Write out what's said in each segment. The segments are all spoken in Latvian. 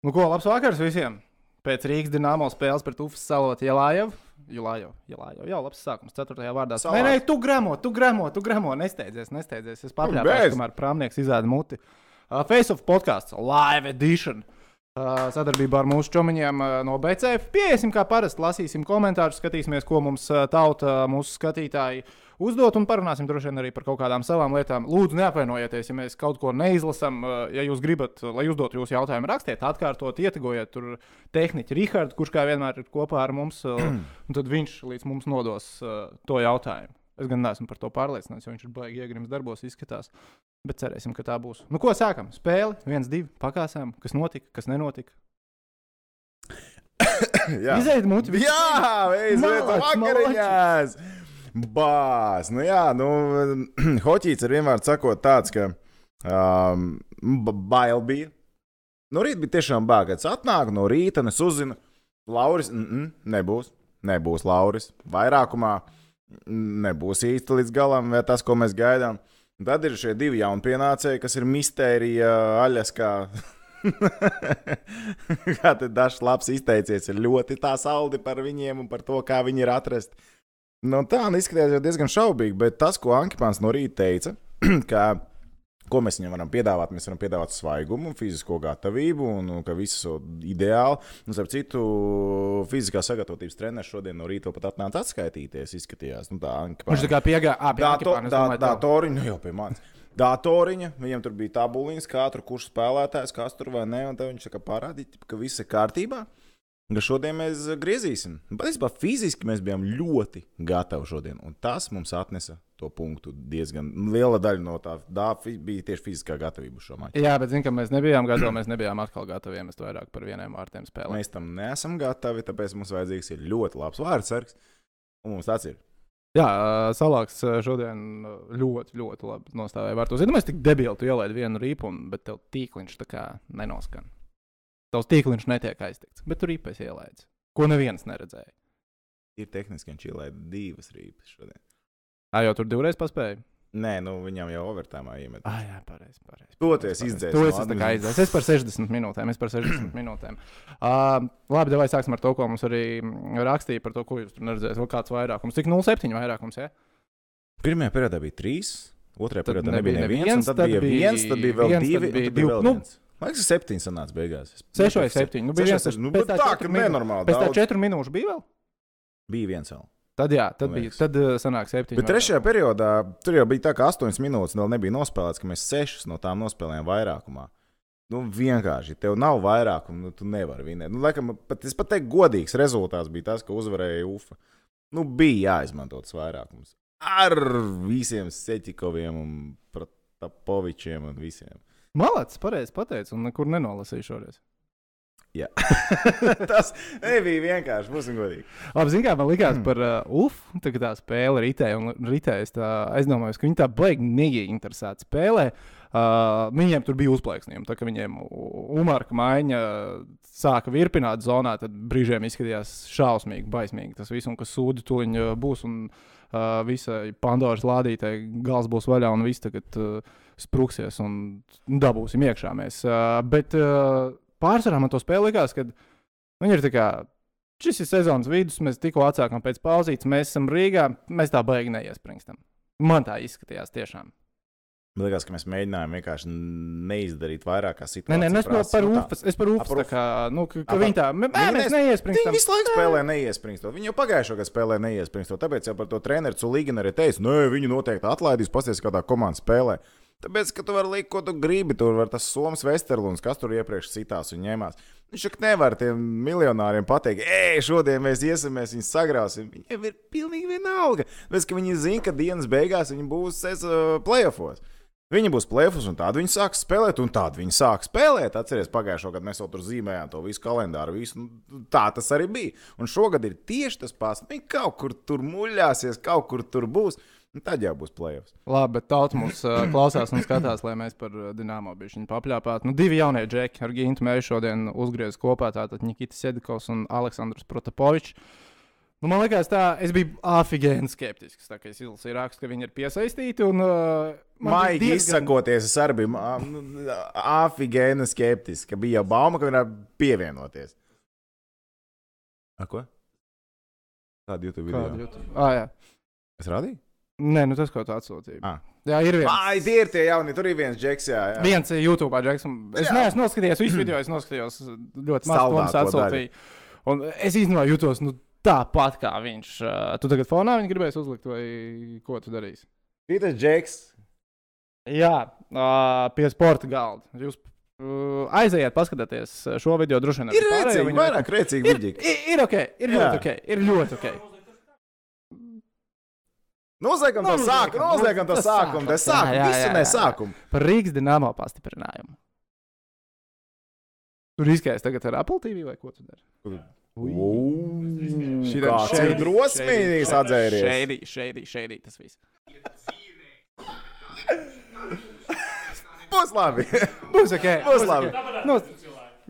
Nu, ko, labs vakars visiem! Pēc Rīgas dīnāmo spēles pret Ufas Salotu Jelājevu. Jelājevu, Jelājevu, jau labs sākums, 4. vārdā. Salāts. Nē, nē, tu gramo, tu gramo, tu gramo, nesteidzies, nesteidzies. Es bez. papļāpāšu, kamēr prāmnieks izēda muti. Uh, Face of podkāsts, live edition. Uh, sadarbībā ar mūsu čomiņiem no BCF. Pieiesim kā parasti, lasīsim komentārus, skatīsimies, ko mums tauta, mūsu skatītāji uzdot un parunāsim droši vien arī par kaut kādām savām lietām. Lūdzu, neapvainojieties, ja mēs kaut ko neizlasām. Ja jūs gribat, lai uzdotu jūsu jautājumu, rakstiet, atkārtot, ietegojiet tur tehniķu Rihardu, kurš kā vienmēr ir kopā ar mums, un tad viņš līdz mums nodos to jautājumu. Es gan neesmu par to pārliecināts, jo viņš ir baigi iegrims darbos, izskatās. Bet cerēsim, ka tā būs. Nu, ko sākam? Spēle, viens, divi, pakāsām, kas notika, kas nenotika. Jā, Izaiet muti, jā Malač, vakariņās! Bās, nu jā, nu, hoķīts ir vienmēr sakot tāds, ka um, ba- bail bija. No rīta bija tiešām bāgats. Atnāk no rīta, un es uzzinu, Lauris, mm -mm, nebūs, nebūs Lauris. Vairākumā nebūs īsti līdz galam, vai tas, ko mēs gaidām. Tad ir šie divi jaunpienācēji, kas ir mistērija aļas, kā, te dažs labs izteicies, ir ļoti tā saldi par viņiem un par to, kā viņi ir atrasti. Nu, tā nu izskatījās diezgan šaubīgi, bet tas, ko Ankipāns no rīta teica, ka, ko mēs viņam varam piedāvāt, mēs varam piedāvāt svaigumu, fizisko gatavību un ka viss ir ideāli. Un, starp citu, fiziskā sagatavotības treneris šodien no rīta pat atnāca atskaitīties. Izskatījās, nu, tā Ankipāns. Viņš tā kā piegāja, es da, domāju, tev. datoriņa, nu jau pie manis. Datoriņa, viņam tur bija tabuliņas, katru kurš spēlētājs, kas tur vai nē, un tad viņš tā parādīja, ka viss ir kārtībā. Ka šodien mēs griezīsim. Patiesībā fiziski mēs bijām ļoti gatavi šodien, un tas mums atnesa to punktu diezgan liela daļa no tā. Tā bija tieši fiziskā gatavība šo maču. Jā, bet zinu, ka mēs nebijām gatavi. Mēs nebijām atkal gatavi iemest vairāk par vieniem vārtiem spēlē. Mēs tam neesam gatavi, tāpēc mums vajadzīgs ir ļoti labs vārdsargs. Un mums tāds ir. Jā, Salāks šodien ļoti, ļoti labi nostāvēja vārtos. Ja mēs tik debili, tu ielaidi vienu rīpu, un, bet tev tīkliņš tā kā nenoskan. Tavs tīkliņš netiek aiztikts, bet tu rīpēs ielaidzi. Ko neviens neredzēja. Ir tehniski, ka viņš ielaida divas rīpas šodien. Ā, jau tur divreiz paspēja. Nē, nu viņam jau overtājumā iemet. Ah, jā, pareizi. Pareiz, Toties izdzēs To es tā kā aizdzēs. Es par 60 minūtēm. Es par 60 minūtēm. Uh, labi, vai sāksim ar to, ko mums arī mm, rakstīja par to, ko jūs tur neredzējāt. Vēl kāds vairākums? Cik 0,7 vairākums? Ja? Pirmajā periodā bija trīs, otrajā Tad periodā nebija neviens, neviens, tad, tad bija bija viens, tad bija vēl viens, tad divi, bija un tad divi. bija vēl Nu, viens. Man liekas, ka septiņi sanāca beigās. 6 vai 7. Nu, bija viens, nu, tā tā, četru ka nenormāli Pēc daudz. 4 minūšu bija vēl. Bija viens vēl. Tad, jā, tad bija. Tad uh, sanāk 7. Bet trešajā periodā tur jau bija tā, ka astoņas minūtes vēl nebija nospēlēts, ka mēs sešas no tām nospēlējām vairākumā. Nu, vienkārši, tev nav vairākumu, nu, tu nevari vinēt. Nu, laikam, pat, es pat teiktu, godīgs rezultāts bija tas, ka uzvarēja UFA. Nu, bija jāizmanto tas vairākums. Ar visiem Seķikoviem un Protapovičiem un visiem. Malācis pareizi pateicis, un nekur nenolasīju šoreiz. Jā. tas nebija vienkārši. Būsim godīgi. Labi, zināmā mērā man likās Hmm. par uh, UF, tā, ka tā spēle ritēja, un ritēja. Es aizdomājos, ka viņi tā baigi neieinteresēti spēlē. Uh, viņiem tur bija uzplaiksnījumi. Tā kā viņiem Umarka maiņa sāka virpināt zonā, tad brīžiem izskatījās šausmīgi, baismīgi tas viss, un ka sūdi tuliņ uh, būs. Un, uh, visai Pandoras lādītei gals būs vaļā, un viss tagad uh, sprūksies un dabūsim iekšā. Mēs. Uh, bet uh, pārsvarā man to spēle likās, ka viņi ir tā kā. Šis ir sezonas vidus, mēs tikko atsākām pēc pauzītes, mēs esam Rīgā, mēs tā baigi neiespringstam. Man tā izskatījās tiešām. Man liekas, ka mēs mēģinājām vienkārši neizdarīt vairāk kā Nē, nē, nu es prasa. par Nu. UFS, es par UFS, par tā kā, nu, ka, ka viņi tā, mē, mēs neiespringstam. Viņi visu laiku spēlē neiespringstot. Viņi jau pagājušajā gadā spēlē neiespringstot. Tāpēc jau par to treneru Culīginu arī teica, nē, viņu noteikti atlaidīs, pasties, kādā komanda spēlē. Tāpēc, ka tu vari likt, ko tu gribi. Tur var tas Somijas Vesterlunds, kas tur iepriekš citās un ņēmās. Viņš jau nevar tiem miljonāriem pateikt, ej, šodien mēs iesim, mēs viņus sagrausim. Viņiem ir pilnīgi vienalga. Tāpēc, ka viņi zina, ka dienas beigās viņi būs playoffs. Viņi būs plēfus, un tādu viņi sāks spēlēt, un tādu viņi sāks spēlēt. Atcerieties, pagājušajā gadā mēs jau tur zīmējām to visu kalendāru. Visu. Nu, Tā tas arī bija. Un šogad ir tieši tas pats. Viņi kaut kur tur muļāsies, kaut kur tur būs. Un tad jau būs plēfus. Labi, bet tauts mums uh, klausās un skatās, lai mēs par Dienāmo bišķiņu papļāpātu. Nu, divi jaunie džeki ar Gintu Mēju šodien uzgriez kopā, tātad Nikita Sedikovs un Aleksandrs Protapovičs. Nu, man liekas, tā, es biju afigēni skeptisks. Tā kā es izlasīju rakstu, ka viņi ir piesaistīti. Un, uh, Maigi diezgan- izsakoties, es arī biju afigēna skeptiski, ka bija jau bauma, ka viņa varētu pievienoties. A, ko? Tāda YouTube video. Kādu YouTube? Ah, jā. Es rādīju? Nē, nu tas, ko tu atsūtīji. Ah. Jā, ir viens. Ai, tie ir tie jaunie, tur ir viens džeks, jā. jā. Viens ir YouTube, Džekson. Es Jā. neesmu noskatījies visu video, es noskatījos ļoti maz Saldāko to atsūtīju. Un es īstenībā jutos nu, tāpat kā viņš. Uh, Tu tagad fonā viņu gribēsi uzlikt, vai ko tu darīsi? Šitas džeks. Jā, uh, pie sporta galda. Jūs aiziet, paskatieties šo video droši vien. Ir rēcīgi, vairāk rēcīgi Ir, ir, ir ok, ir Jā. ļoti ok. Ir ļoti ok. Noslēgam to sākumu, noslēgam to sākumu, tas sākums, jā, sākumu, visu jā, ne jā. sākumu. Par Rīgas dīnāmo pastiprinājumu. Tur izskatās tagad ar Apple TV vai ko tu dari? Šī ir drosmīgs atzēries. Šeit, šeit, šeit, tas viss. Būs labi. Būs ok. Būs labi. Nu,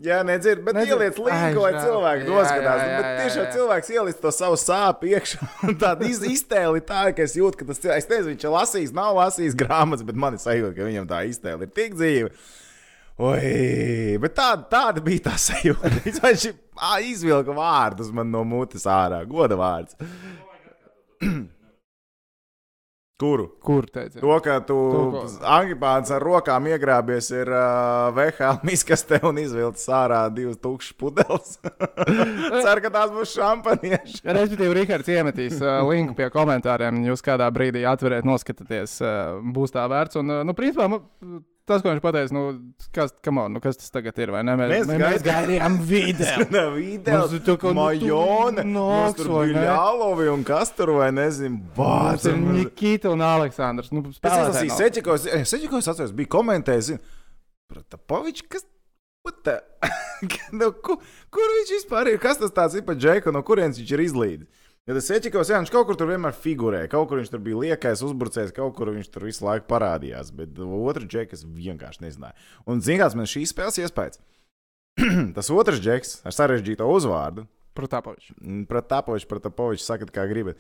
Jā, nedzird, bet Nedzird. ieliec linku, lai Ai, cilvēki noskatās. jā, jā, Bet jā, tiešām jā. cilvēks ieliec to savu sāpju iekšā. un Tāda iz- iztēle ir tā, ka es jūtu, ka tas cilvēks, es nezinu, viņš ir lasījis, nav lasījis grāmatas, bet man ir sajūta, ka viņam tā iztēle ir tik dzīva. Oi, bet tāda, tāda bija tā sajūta. Viņš izvilka vārdus man no mutes ārā, goda vārds. Kuru? kur teici? To, ka tu To, angipāns ar rokām iegrābies ir uh, VHL miskastē un izvilcis ārā divas tukšas pudeles. Ceru, ka tās būs šampanieši. Respektīvi, Rikārds iemetīs uh, linku pie komentāriem. Jūs kādā brīdī atveriet, noskatieties, uh, būs tā vērts. Un, uh, nu, principā, tas, ko viņš pateica, nu, kas, on, nu, kas tas tagad ir? vai ne? Mēs, Mēs mēs, mēs gaidījām- video. Nav video. Mums tā kā, nu, nāks, tur vai? Ļālovi un kas tur vai nezinu. Bāc. ir Nikita un Aleksandrs. Nu, Es nav. Seķikos. Seķikos atceros, bija komentējis. zinu, Protapovičs, kas? the- nu, ku, kur viņš vispār ir? Kas tas tāds ir par džeku, no kurienes viņš ir izlīdis? Ja tas Seķikos, jā, viņš kaut kur tur vienmēr figurē. Kaut kur viņš tur bija liekais, uzbrucējs, kaut kur viņš tur visu laiku parādījās. Bet otru džeku es vienkārši nezināju. Un zināt, man šīs spēles iespējas. tas otrs džeks ar sarežģīto uzvārdu. Protapovičs. Protapovičs, Protapovičs, sakat, kā gribat.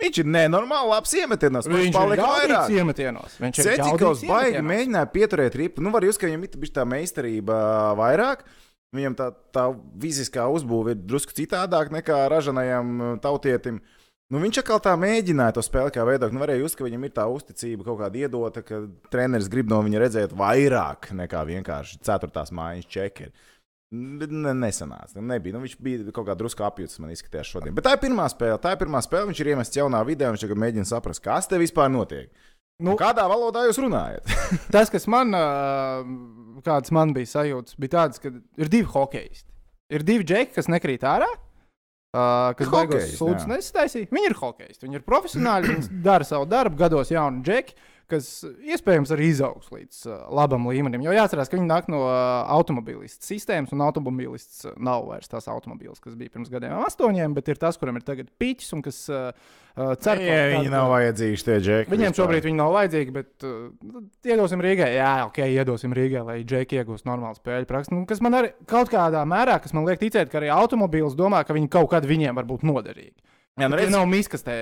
Viņš ir nenormāli labs iemetienos. Viņš palika vairāk. iemetienos. Viņš ir jaudīgs baigi mēģināja pieturēt ripu. Nu, var jūs, ka viņam ir tā meistarība vairāk. Viņam tā, tā fiziskā uzbūve ir drusku citādāk nekā ražanajam uh, tautietim. Nu, viņš atkal tā mēģināja to spēli kā veidot. Nu, varēja just, ka viņam ir tā uzticība kaut kāda iedota, ka treneris grib no viņa redzēt vairāk nekā vienkārši ceturtās mājas čekeri. Ne, nesanāca. Nu, nebija. Nu, viņš bija kaut kā drusku apjūts, man izskatījās šodien. Bet tā ir pirmā spēle. Tā ir pirmā spēle. Viņš ir iemests jaunā vidē. Viņš tagad mēģina saprast, kas te vispār notiek. Nu, Kādā valodā jūs runājat? Tas, kas man, ā, kāds man bija sajūta, bija tāds, ka ir divi hokeisti. Ir divi džeki, kas nekrīt ārā. Uh, kas beigās sūdzas nesataisīja. Viņi ir hokeisti. Viņi ir profesionāļi. Viņi dara savu darbu, gados jauni džeki, kas iespējams arī izaugs līdz uh, labam līmenim. Jo jāatcerās, ka viņi nāk no uh, automobilistu sistēmas, un automobilists uh, nav vairs tas automobils, kas bija pirms gadiem astoņiem, bet ir tas, kuram ir tagad piķis un kas uh, uh, cer, ka kādu- viņi nav vajadzīgi tie džeki. Viņiem šobrīd viņi nav vajadzīgi, bet uh, iedosim Rīgai. Jā, ok, iedosim Rīgai, lai Džeki iegūst normālu spēļu praksi. Nu, kas man arī kaut kādā mērā, kas man liek ticēt, ka arī automobīls domā, ka viņi kaut kad viņiem var būt noderīgi. Jā, nu, Tie redz, nav miskastē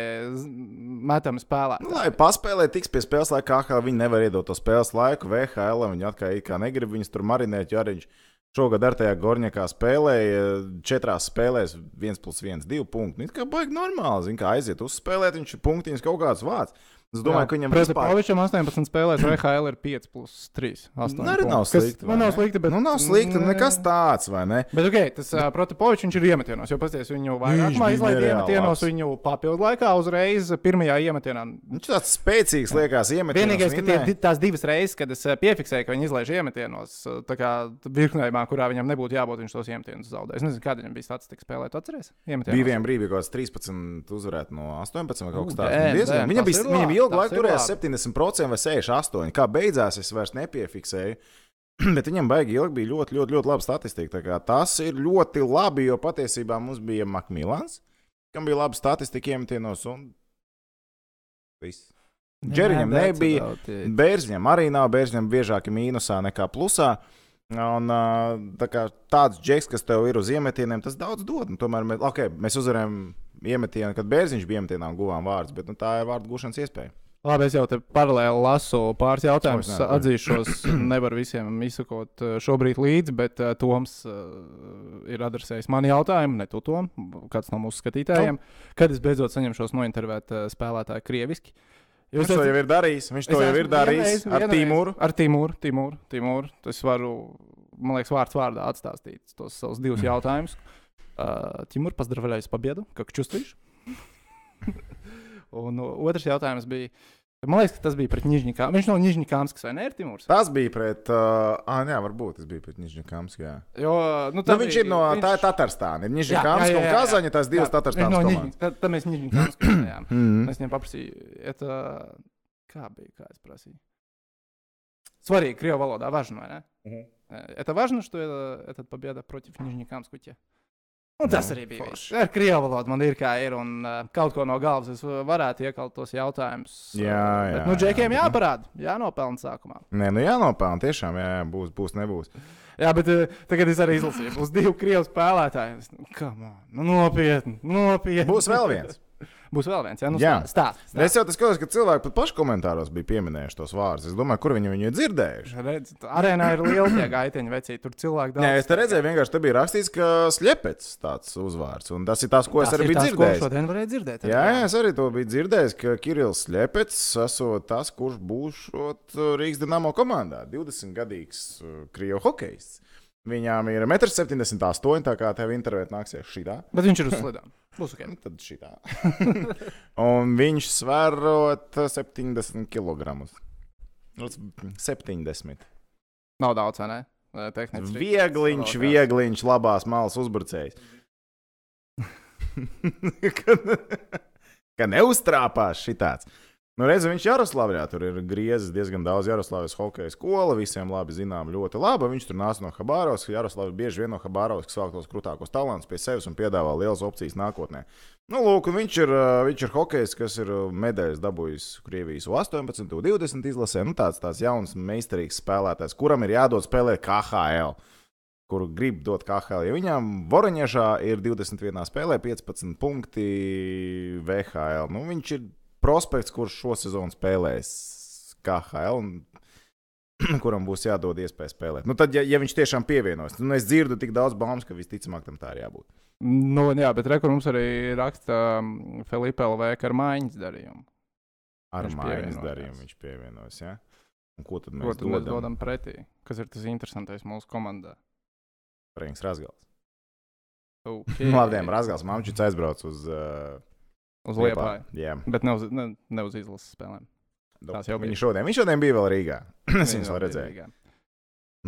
metami nu, spēlētāji. lai paspēlē, tiks pie spēles laika, kā viņi nevar iedot to spēles laiku. VHL viņi atkal kā negrib viņus tur marinēt, jo arī viņš šogad ar tajā Gorņakā spēlēja četrās spēlēs, viens plus viens, divi punkti. Nu, kā baigi normāli, zin, kā aiziet uzspēlēt, viņš ir punktiņš kaut kāds vārds. Es domāju, ka viņam vispār... Protopovičam 18 spēlēs, VHL ir 5 plus 3. Nu, arī nav slikti. vai Man nav slikti, bet. Nu, nav slikti, nekas tāds, vai ne? Bet, ok, tas uh, Protopovičs viņš ir iemetienos, jo pasties viņu vairāk mā izlaid iemetienos, viņu papildu laikā uzreiz pirmajā iemetienā. Viņš tāds spēcīgs liekas, iemetienos. Vienīgais, ka tie, tās divas reizes, kad es piefiksēju, ka viņi izlaiž iemetienos, tā kā virknējumā, kurā viņam nebūtu jābūt, viņš tos iemetienus zaudēja. Es nezinu, kāda viņam bija statistika spēlēt, atceries? Bija viena brīdī, kad 13 uzvarēt no 18 vai kaut kas tāds. Nu, Viņam bija, ilgu laiku labi. 70% vai 68%. Kā beidzās, es vairs nepiefiksēju. Bet viņam baigi ilgi bija ļoti, ļoti, ļoti laba statistika. Tas ir ļoti labi, jo patiesībā mums bija Makmilans, kam bija laba statistika iemetienos. Un... viss. Džeriņam nebija. Bērziņam arī nav. Bērziņam biežāk ir mīnusā nekā plusā. Un, tā kā tāds džeks, kas tev ir uz iemetieniem, tas daudz dod. Un tomēr mēs, okay, mēs uzvarējām iemetienu, kad Bērziņš bija iemetienā un guvām vārdus, bet nu, tā ir vārdu gūšanas iespēja. Labi, es jau te paralēli lasu pāris jautājumus. Atzīšos, nevaru visiem izsakot šobrīd līdzi, bet uh, Toms uh, ir adresējis mani jautājumu, ne tu, Tom, kāds no mūsu skatītājiem. Kad es beidzot saņemšos nointervēt uh, spēlētāju krieviski? Viņš to jau ir darījis. Viņš to jau ir darījis ar Timuru. Ar Timuru, Timuru, Timuru. Es varu, man liekas, vārds vārdā atstāt tos savus divus jautājumus. Uh, Timur, поздравляю с победу. Как чувствуешь? Un otrs jautājums bija, man liekas, ka tas bija pret Nižņikām. Viņš no Nižņikāmas, vai ne, ir Timurs? Tas bija pret, uh, ah, jā, varbūt tas bija pret Nižņikāms. Jā. Jo, nu, Nu, tā viņš bija- ir no viņš... tā ir Tatārstāna. Ir Jā, jā, Nižņikāms jā, un jā, jā. Kazaņa, tās divas Jā, viņš Tatārstānas no komandas. Nižņik- tad- Tad mēs Nižņikāmas spēlējām. Mhm. Es viņam paprasīju, это... kā bija, kā es prasīju. Svarīgi, krievu valodā, важно, vai ne? Mhm. Э, Это важно, что это, это победа против Нижнекамскуķa. Un tas Nu, arī bija. forši. Ar krievu valodu man ir kā ir, un uh, kaut ko no galvas es varētu iekalt tos jautājumus. Jā, uh, jā, Bet, nu, jā, džekiem nu- jāparāda, jānopelna sākumā. Nē, nu jānopelna. Tiešām, jā, jā, būs, būs, nebūs. Jā, bet uh, tagad es arī izlasīju, būs divi krievu spēlētāji. Es, nu, come on, nu, nopietni, nopietni. Būs vēl viens. Būs vēl viens, jā, nu, Jā. stāst. stāst. Es jau tas skatos, ka cilvēki pat paši komentāros bija pieminējuši tos vārdus. Es domāju, kur viņi viņu ir dzirdējuši. Redz, arēnā ir liela tie gaiteņi, vecī, tur cilvēki daudz. Nē, es te redzēju, vienkārši te bija rakstīts, ka slepets tāds uzvārds. Un tas ir tas, ko es Tas arī ir biju tas, ko dzirdējis. Šodien varēja dzirdēt. Jā, jā, es arī to biju dzirdējis, ka Kirillis Lepets esot tas, kurš būs uh, Rīgas Dienāmo komandā. 20-gadīgs uh, krievu hokejists. Viņām ir 1,78 m, tā kā tev intervēt nāksies šitā. Bet viņš ir uz slidām. Ok. Nu, Tad šitā. Un viņš svarot 70 kg. 70. Nav daudz, vai ne? Tehniski. Viegliņš, Vēl viegliņš, labās malas uzbrucējs. ka, ka neuztrāpās šitāds. Nu, redz, viņš Jaroslavā tur ir griezis diezgan daudz Jaroslavas hokeja skola. Visiem labi zinām, ļoti labi. Viņš tur nāca no Habārovas. Jaroslavā bieži vien no Habārovas sāk tos krūtākos talantus pie sevis un piedāvā lielas opcijas nākotnē. Nu, lūk, viņš ir, viņš ir hokejs, kas ir medaļas dabūjis Krievijas U18, U20 izlasē. Nu, tāds, tāds jauns, meistarīgs spēlētājs, kuram ir jādod spēlēt KHL kuru grib dot KHL. Ja viņām Voroņiežā ir 21 spēlē, 15 punkti VHL. Nu, viņš ir prospekts, kurš šo sezonu spēlēs KHL. Un kuram būs jādod iespēja spēlēt. Nu, tad, ja, ja viņš tiešām pievienojas, tad nu, es dzirdu tik daudz baumas, ka visticamāk tam tā ir jābūt. Nu, jā, bet rekur mums arī raksta um, Filipa LV, ka ar mājiņas darījumu. Ar Viņš pievienojās. darījumu viņš pievienojas. Ja? Un ko tad Ko mēs tad mēs dodam? dodam pretī? Kas ir tas interesantais mūsu komandā? Franks Rasgals. Okay. Labdien, Rasgals. Mamčits aizbrauc uz uh, Uz Liepāju. Jā, Bet ne uz, ne, ne uz izlases spēlēm. Tās jau bija. Viņš šodien, viņš šodien bija vēl Rīgā. es viņu vēl redzēju.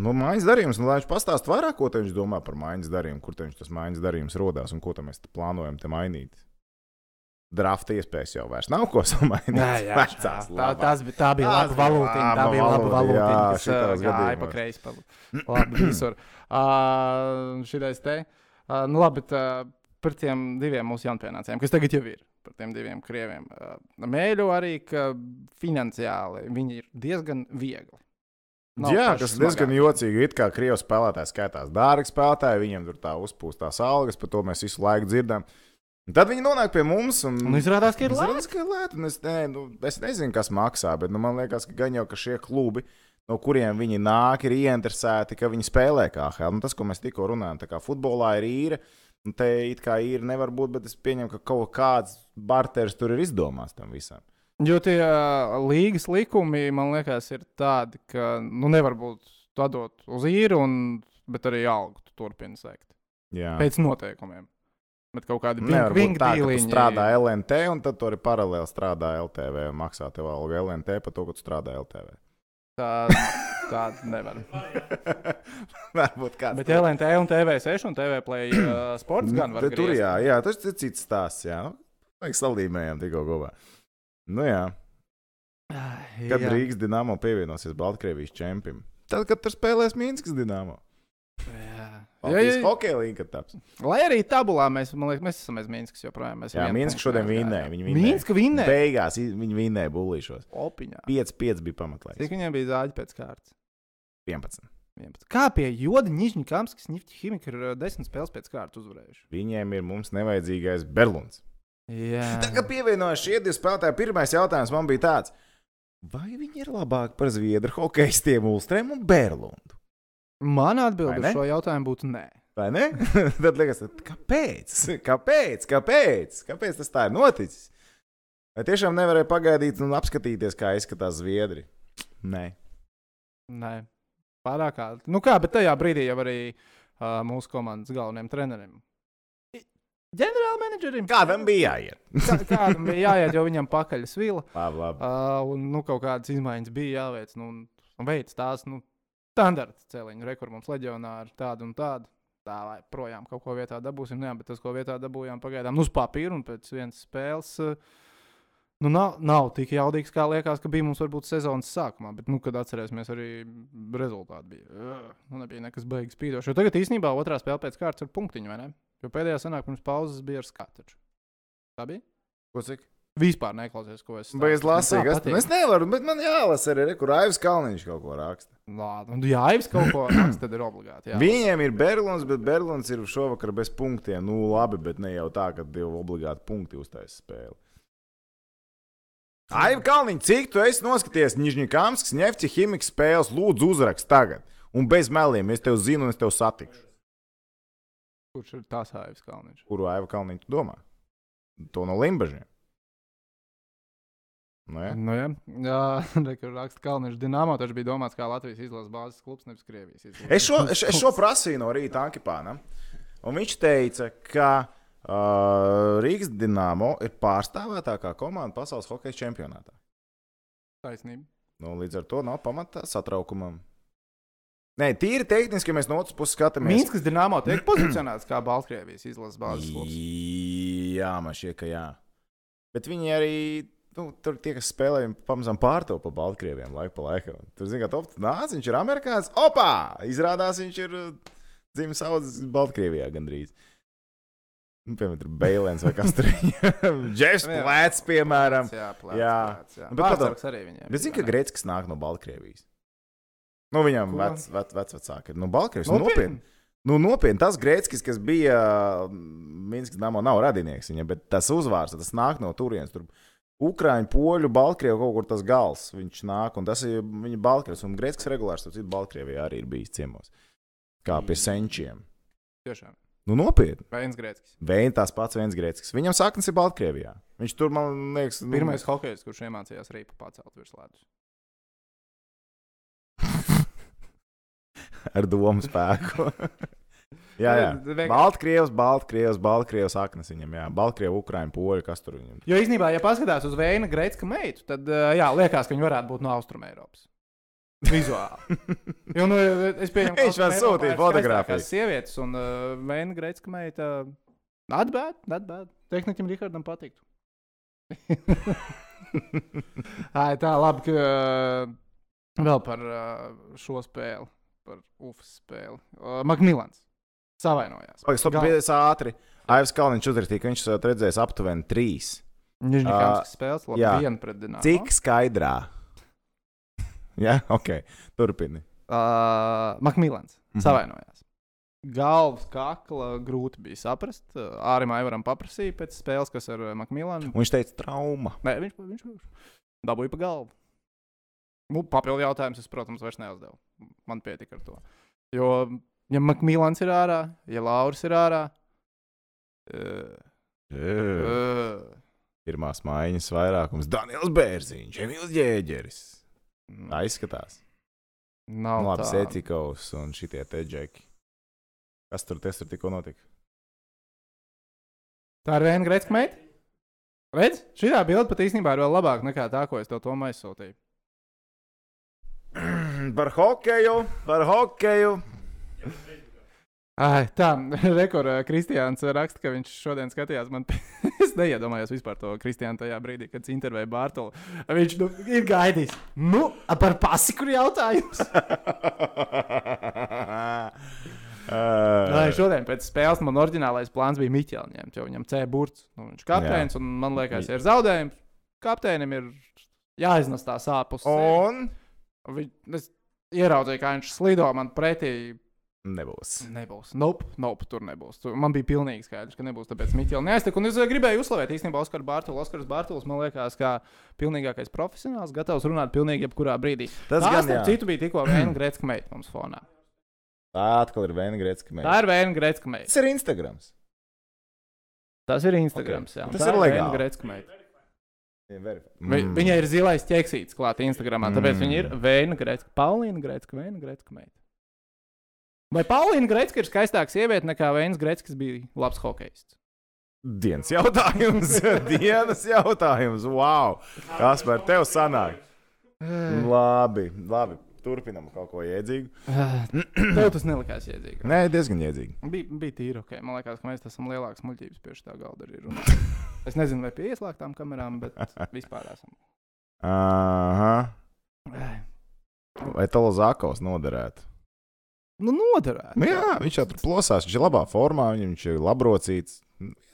Nu, mājas darījums, nu, lai viņš pastāstītu vairāk, ko te viņš domā par mājas darījumu, kur te viņš tas mājas darījums rodās un ko mēs te plānojam te mainīt. Drafta iespējas jau vairs nav ko samainīt. Jā, jā, Vecās tā, tās, bija- tā bija Tās laba bija valūtiņa. Tā bija laba jā, kas uh, gāja pa kreisi. pa Labi, visur. Uh, šitais te. Uh, nu labi, bet uh, par tiem diviem mūsu jaunpienācējiem, kas tagad jau ir, par tiem diviem krieviem. Uh, mēļu arī, ka finansiāli viņi ir diezgan viegli. Nav Jā, tas ir diezgan jocīgi. It kā krievu spēlētāji skaitās dārgi spēlētāji, viņiem tur tā uzpūstās algas, par to mēs visu laiku dzirdam. Un tad viņi nonāk pie mums. Un, Un izrādās, ka ir labi. Izrādās, ka ir lēti. Es, ne, nu, es nezinu, kas maksā, bet nu, man liekas, ka gan jau ka šie klubi, no kuriem viņi nāk, ir ieinteresēti, ka viņi spēlē KHL. Nu, tas, ko mēs tikko runājām, tā kā futbolā ir īra. Un te it kā īra nevar būt, bet es pieņemu, ka kaut kāds barteris tur ir izdomāts tam visam. Jo tie uh, līgas likumi, man liekas, ir tādi, ka nu, nevar būt tādot uz īru, un, bet arī algu tu turpini sekt. Jā. Pēc noteikumiem. Bet kaut Nevar būt vingi tā, ka tu strādā LNT, un tad tu arī paralēli strādā LTV un maksā tev algu LNT par to, ka tu strādā LTV. Tā, tā nevar. Varbūt kāds. Bet LNT un TV6 un TV play uh, sports gan var Te Tur jā, jā, tas ir cits stāsts. Jā, vajag saldījumiem tikko kopā. Nu jā, kad jā. Rīgas dīnāmo pievienosies Baltkrievijas čempim. Tad, kad tur spēlēs Mīnskas dīnāmo. Jā. Jā, Baltijas jā, hokeja līnija taps. Lai arī tabulā mēs, man liekas, mēs esam aiz Minskas joprojām. Mēs Jā, punktu šodien vinnēja, viņi vinnēja. Minska vinnēja. Beigās viņi vinnēja bullīšos. Opiņā. 5-5 bija pamatlaiks. Cik viņiem bija zāģi pēc kārtas? 11. 11. Kā pie Joda Nižņikāmskas Nifti Himika ir uh, desmit spēles pēc kārtas uzvarējuši? Viņiem ir mums nevajadzīgais Berlunds. Jā, Tā kā pievienojas šie divi spēlētāji, pirmais jautājums man bija tāds, vai viņi ir labāki par zviedru hokeistiem Ulstrēm un Berlundu? man Vai atbilde uz šo jautājumu būtu nē. Vai ne? Tad liekas, kāpēc? Kāpēc? Kāpēc? Kāpēc tas tā ir noticis? Vai tiešām nevarēja pagaidīt un apskatīties, kā izskatās zviedri? Nē. Nē, pārāk ātri. Nu kā, bet tajā brīdī jau arī uh, mūsu komandas galvenajam trenerim. Ģenerālmenedžerim. Kādam bija jāiet? Kā, kādam bija jāiet, jo viņam pakaļ svila. Labi, labi. Uh, un nu, kaut kādas izmaiņas bija jāveic. Nu, un, veids tās nu, standarta celiņu. Rekur mums leģionāri tādu un tādu. Tā vai projām kaut ko vietā dabūsim. Nu, jā, bet tas, ko vietā dabūjām, pagaidām nu, uz papīra un pēc vienas spēles. Uh, Nu, nav, nav tik jaudīgs, kā liekas, ka bija mums varbūt sezonas sākumā, bet, nu, kad atcerēsimies, arī rezultāti bija. Nu, nebija nekas beigas spīdošs. Jo tagad īstenībā otrā spēle pēc kārtas ir punktiņa, vai ne? Jo pēdējā sanāk pirms pauzes bija ar skatu. Tā bija? Ko cik? Vispār neklausies, ko es Vai es lasīju? Tā Es, patīk. es nevaru, bet man jālasa arī, re, kur Aivs Kalniņš kaut ko raksta. Labi, un ja Aivs kaut ko raksta, tad ir obligāti. Jā. Viņiem ir Berlīns, bet Berlīns ir šovakar bez punktiem. Nu, labi, bet ne jau tā, ka divi obligāti punkti uztaisīs spēli. Aivi Kalniņš, cik tu esi noskaties Nižņikāmskas, Nefti, Himikas spēles, lūdzu, uzrakst tagad. Un bez meliem, es tevi zinu, un es tevi satikšu. Kurš ir tās Aivs Kalniņš? Kuru Aivi Kalniņš tu domā? To no Limbažiem. Nu? Nu, jā, jā re, kur raksta Kalniņš Dienāmo, tas bija domāts kā Latvijas izlases bāzes klubs, nevis Krievijas izlases. Es šo, es, es šo prasīju no rīta Ankipānam. Un viņš teica, ka uh, Rīgas Dienāmo ir pārstāvētākā komanda pasaules hokeja čempionātā. Taisnība. Nu, līdz ar to nav pamata satraukumam. Nē, tīri tehniski, ja mēs no otras puses skatāmies. Mīnskas Dienāmo tiek pozicionēts kā Baltkrievijas izlases bāzes klubs. Jā, man šķiet, ka jā. Bet viņi arī. Nu, tur tie, kas spēlē, pamazām pārtaupa pa Baltkrieviem laiku pa laikam. Tur, zināmā mērā, top nāc, viņš ir amerikānis. Opā! Izrādās, viņš ir uh, dzimis audzis Baltkrievijā gandrīz. Nu, piemēram, tur Beilēns vai kas tur ir. Džefs Jā. Plēts, piemēram. Jā, plēc, Jā. plēc, jā. Nu, bet Pārsargs arī viņiem. Bet zini, ka? Grēcis nāk no Baltkrievijas. Nu, viņam vec, vec, vec, vecāki ir. Nu, Baltkrievijas. Nu, Nopietni? nopietni. Nu, nopietni, tas Grēcis, kas bija Minskas namā, nav radinieks viņam, bet tas uzvārds, tas nāk no turienes. Tur Ukrāņu, poļu, Baltkrievu kaut kur tas gals. Viņš nāk, un tas ir viņa Baltkrievs. Un Grēcis regulārs, tur citur Baltkrievijā arī ir bijis ciemos. Kā pie senčiem. Tiešām. Nu, nopietni. Vēns Grēckis. Vēns tās pats viens Grēcis. Viņam saknes ir Baltkrievijā. Viņš tur, man liekas, nu, Pirmais hokejs, kurš iemācījās rīpu pacelt virs ledus. ar domu spēku. jā, jā. Vienkārši- Baltkrievs, Baltkrievs, Baltkrievs saknes viņam, jā. Baltkrievu, Ukraiņu, Poļu, kas tur viņam. Jo īstenībā, ja paskatās uz Vēna Greitska meitu, tad jā, liekas, ka viņi varētu būt no Austrumēropas. Vizuāli. Jo, nu, es pieņemu, ka Viņš Austrumēropā sūtīja fotogrāfijas. Sievietes, un uh, Vēna Greitska meita atbēd, atbēd. Tehnikam Rihardam patiktu. Ai, tā, labi, ka uh, vēl par uh, šo spēli, par UFS spēli. Uh, Makmilans savainojās. Gal- piedodies ātri. Aivs Kalniņš uzrakstīja, ka viņš esat redzējis aptuveni trīs. Nižņikāns spēles, labi, jā. viena pret Dināmu. Cik skaidrā? jā, ok. Turpini. Uh, Makmilans Mhm. savainojās. Galvas kakla grūti bija saprast. Uh, Ārim Aivaram paprasīja pēc spēles, kas ar uh, Makmilanu. Un viņš teica, trauma. Nē, viņš, viņš, viņš dabūja pa galvu. Nu, papildu jautājums es, protams, vairs neuzdevu. Man pietika ar to. Jo, ja Makmilans ir ārā, ja Lauris ir ārā, uh, uh, Pirmās maiņas vairākums - Daniels Bērziņš, Emīls Jēģeris. Tā izskatās. nav Nu, labi. Sētikovs un šitie te džeki. Kas tur, tas tur tikko notika? Tā ir viena greizka meita. Redz, šī bilde pat īstenībā ir vēl labāka nekā tā, ko es tev to aizsūtīju. par hokeju, par hokeju. Ai, tā, rekords Kristiāns raksta, ka viņš šodien skatījās. Man, es neiedomājos vispār to Kristiānu tajā brīdī, kad viņš intervēja Bārtaļu. Viņš nu, ir gaidījis. Nu, par pasi, kur jautājums? Nē, šodien pēc spēles man oriģinālais plāns bija Miķels ņemt, jo viņam C burts. Nu, viņš ir kapteinis, un man liekas, ir zaudējums. Kapteinim ir jāiznes tā sāpes. Un Vi, es ieraudzīju, kā viņš slido man pretī Nebūs. Nebūs. Nope, nope, tur nebūs. Tur man bija pilnīgi skaidrs, ka nebūs. Tāpēc Mikls neaiztek. Un es eh, gribēju uzslavēt īstenībā Oskaru Bārtaļu. Oskars Bārtaļs man liekas, kā pilnīgākais profesionāls, gatavs runāt pilnīgi jebkurā brīdī. Tas Tā, gan starp citu, bija tikko viena Gretska meita mums fonā. Tā atkal ir viena grēcka Tā meita. ir viena Gretska meita. Tas ir Instagrams. Tas ir Instagrams. Ok. Jā. Tas Tā ir viena Gretska meita. Mm. Vi, viņai ir zilais ķeksīts klāts Instagramā, tāpēc Mm. viņa ir Vēna Gretska, Paulīna Gretska, Vēna Gretska meita. Vai Paulīna Gretska ir skaistāka sieviete nekā Vēns Gretska, kas bija labs hokejists? Dienas jautājums. Dienas jautājums. Wow! Kas par tevi sanāk? Labi, labi. Turpinam kaut ko jēdzīgu. Tev tas nelikās jēdzīgi. Nē, diezgan jēdzīgi. Bija, bija tīri ok. Man liekas, ka mēs esam lielākas muļķības pie šā galda. Es nezinu, vai pie ieslēgtām kamerām, bet vispār esam. Aha. Vai Talazākaus noderētu? Nu, noderētu. Nu, jā, viņš jau tur plosās, viņš ir labā formā, viņš ir labrocīts.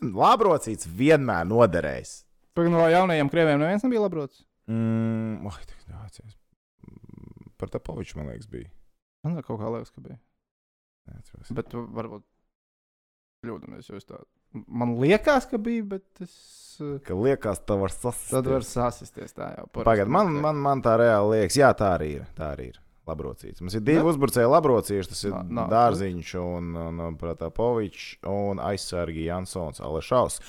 Labrocīts vienmēr noderēs. Pagaidām, no jaunajiem krieviem neviens nebija labrots. Mm, oi, tik jāatceras. Mm, Par tā paviču, man liekas, bija. Man kaut kā liekas, ka bija. Neatceros. Bet tu varbūt kļūdāmies. jo es Tā... Man liekas, ka bija, bet es. eh, Ka liekas, tā var sasist. Tad var sasisties tā jau. parasti Pagaidiet, man, man, man tā reāli liekas, jā, tā arī ir. Tā arī ir. Labrocīts. Mums ir divi Ne? uzbrucēji labrocīši. Tas ir Nā- nā. Dārziņš un, un, un Pratapovičs un aizsargi Jansons Alešaus.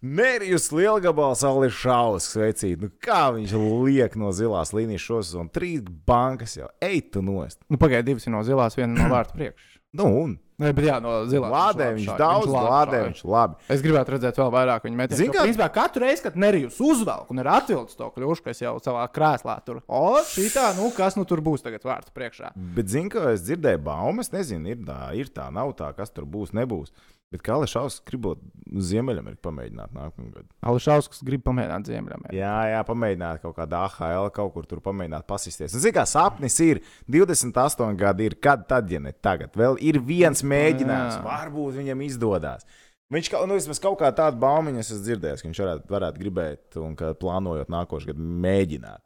Nerijus Lielgabals Alešaus sveicīt. Nu, kā viņš liek no zilās līnijas šosezonu? Trīs bankas jau. Ej, tu nost. Nu, Pagaidiet, divas ir no zilās, viena no vārta priekšā. Nu, un Nē, bet jā, no zilās. lādē viņš šāja, daudz, labi lādē viņš labi. Es gribētu redzēt vēl vairāk viņa metienu. Zini, Jo, kā- Principā katru reizi, kad Nerijus uzvelk un ir atvilcis to kļūšu, kas jau savā krēslā tur. O, šī tā, nu kas nu tur būs tagad vārds priekšā? Bet, zinu, ka es dzirdēju baumas, nezinu, ir tā, ir tā, nav tā, kas tur būs, nebūs. Bet kā Alešaus gribot Ziemeļameriku pamēģināt nākamā gada? Ališauskas grib pamēģināt ziemļam. Jā, jā, pamēģināt kaut kādā AHL, kaut kur tur pamēģināt pasisties. Zinu, kā sapnis ir 28 gadi, ir kad tad, ja ne tagad. Vēl ir viens mēģinājums, Jā. varbūt viņam izdodas. Viņš kaut, nu, vismaz kaut kā tādu baumiņu es esmu dzirdējis, ka viņš varētu, varētu gribēt un ka plānojot nākošais gadu mēģināt.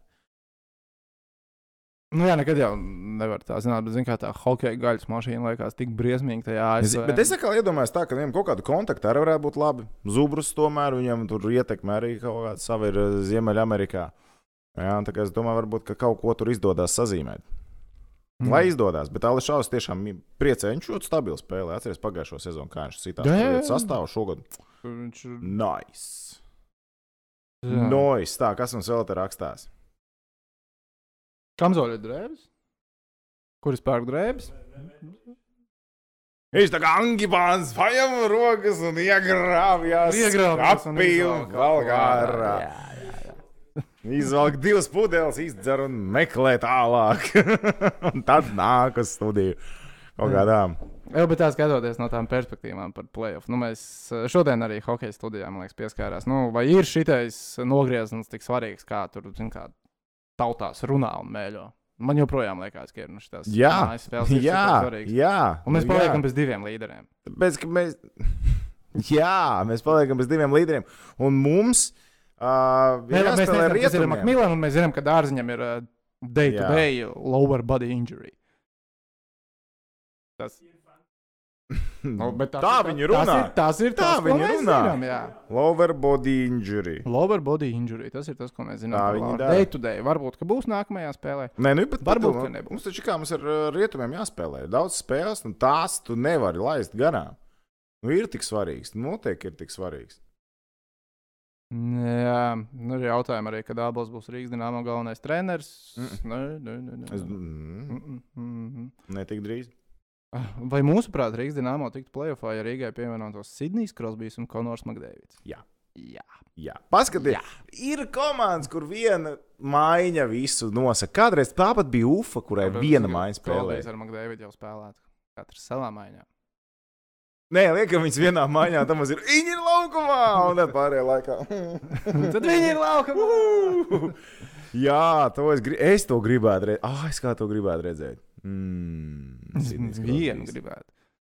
Nu, jā, nekad jau nevar tā zināt, bet zinu, kā tā hokeja gaļas mašīna liekas tik briesmīgi tajā ASV. bet es atkal iedomājos, tā, ka viņam kaut kāda kontakta arī varētu būt labi. Zubrus tomēr viņam tur ietekmē arī kaut kāda sava ir eh, Ziemeļamerikā. Jā, tā kā es domāju, varbūt ka kaut ko tur izdodas sazīmēt. Mm. Lai izdodas, bet Ališaus tiešām priecē, viņš ļoti stabili spēlē. Atcerieties pagājušo sezonu, kā viņš jā. sastāvā šogad. Viņš ir. Nice! Noise! Tā, kas mums vēl te rakstās? Kamzoļa drēbes? Kuras pērk drēbes? Viņš tā kā angibāns paņem rokas un iegrāvjas. Iegrāvjas un kapī izvelk divas pudeles, izdzer un meklē tālāk. un tad nāk uz studiju. Kaut kādām. Jā, bet tā skatoties no tām perspektīvām par playoff. Nu, mēs eh, šodien arī hokeja studijā man liekas, pieskārās. Nu, vai ir šitais nogrieziens tik svarīgs, kā tur zin, kā tautās runā un mēļo? Man joprojām liekas, ka ir nu, šis Jā, mājas spēles. ir jā, supersvarīgs. jā. Un mēs nu paliekam jā. bez diviem līderiem. Ka mēs. Jā, mēs paliekam bez diviem līderiem. Un mums. Uh, Nē, mēs nezinām, kas ir. Makmīlāns, un mēs zinām, ka dārziņam ir uh, day-to-day lower body injury. Tas, nu, bet tas Tā ir- viņi tas runā. ir- Tas ir Tā tas, ko mēs runā. zinām, jā. Lower body injury. Lower body injury. Tas ir tas, ko mēs zinām. Tā Lauru. dara. Day to day. Varbūt, ka būs nākamajā spēlē. Nē, nu, bet Varbūt, padomā, ka nebūs. Mums taču kā mums ar rietumiem jāspēlē. Daudz spēles, un tās tu nevari laist garām. Nu, ir tik svarīgs. Noteikti ir tik svarīgs. Jā, nu, ir jautājumi arī, kad abos būs Rīgas dīnāma galvenais treneris. Mm. Nē, nē, nē, nē. Es, Mm, mm, mm, mm. ne tik drīz. Vai mūsuprāt, Rīgas dīnāmā tiktu playoffā, ja Rīgai pievienotos Sidnijs Krosbīs un Konors Makdēvids? Jā. Jā. Jā, paskatieties, ir komandas, kur viena maiņa visu nosaka. Kādreiz tāpat bija UFA, kurai viena maiņa spēlēja. ar Makdēvidu jau spēlētu. Katrs savā maiņā. Nē, liekam, viņas vienā maiņā tam ir. Viņi ir laukumā, un tad pārējā laikā. Tad viņi ir laukumā. Jā, to es, gri... es to gribētu redzēt. Ah, es kā to gribētu redzēt. Mm, Sidnijs Vienu gribētu.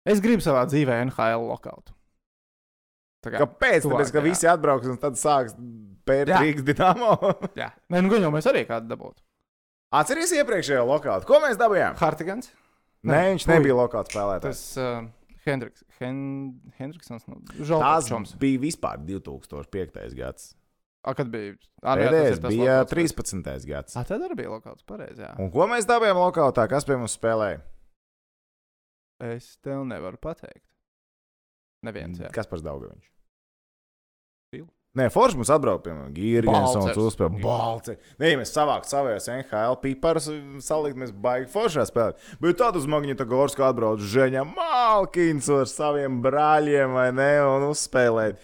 Es gribu savā dzīvē NHL lokautu. Kā, Kāpēc? tuvāk, Tāpēc, ka jā. visi atbrauks un tad sāks pērt. Rīgas dīnāmo. jā. Nē, nu gan jau mēs arī kādu dabūtu. Atceries iepriekšējo lokālu. Ko mēs dabūjām? Hartigans. Nē, viņš Ui. nebija lokāls spēlētājs. Tas uh, Hendriks, Hen, Hendriksons, nu, Tas Žalčoms. bija vispār 2005. gads. A, kad bija? Nu jā, ir Pēdējais tas bija lokāls. 13. gads. A, tad arī bija lokāls, pareizi, jā. Un ko mēs dabūjām lokālā? Kas pie mums spēlēja? Es tev nevaru pateikt. Neviens, jā. Kas par Daugaviņš? Nē, Foršs mums atbrauc, piemēram, Gīrjensons Balcers. uzspēlē balci. Nē, mēs savākt savējos NHL piparus, salikt, mēs baigi foršā spēlēt. Bet tad uz Magnita Gorska atbrauc Žeņa Malkins ar saviem brāļiem, vai ne, un uzspēlēt.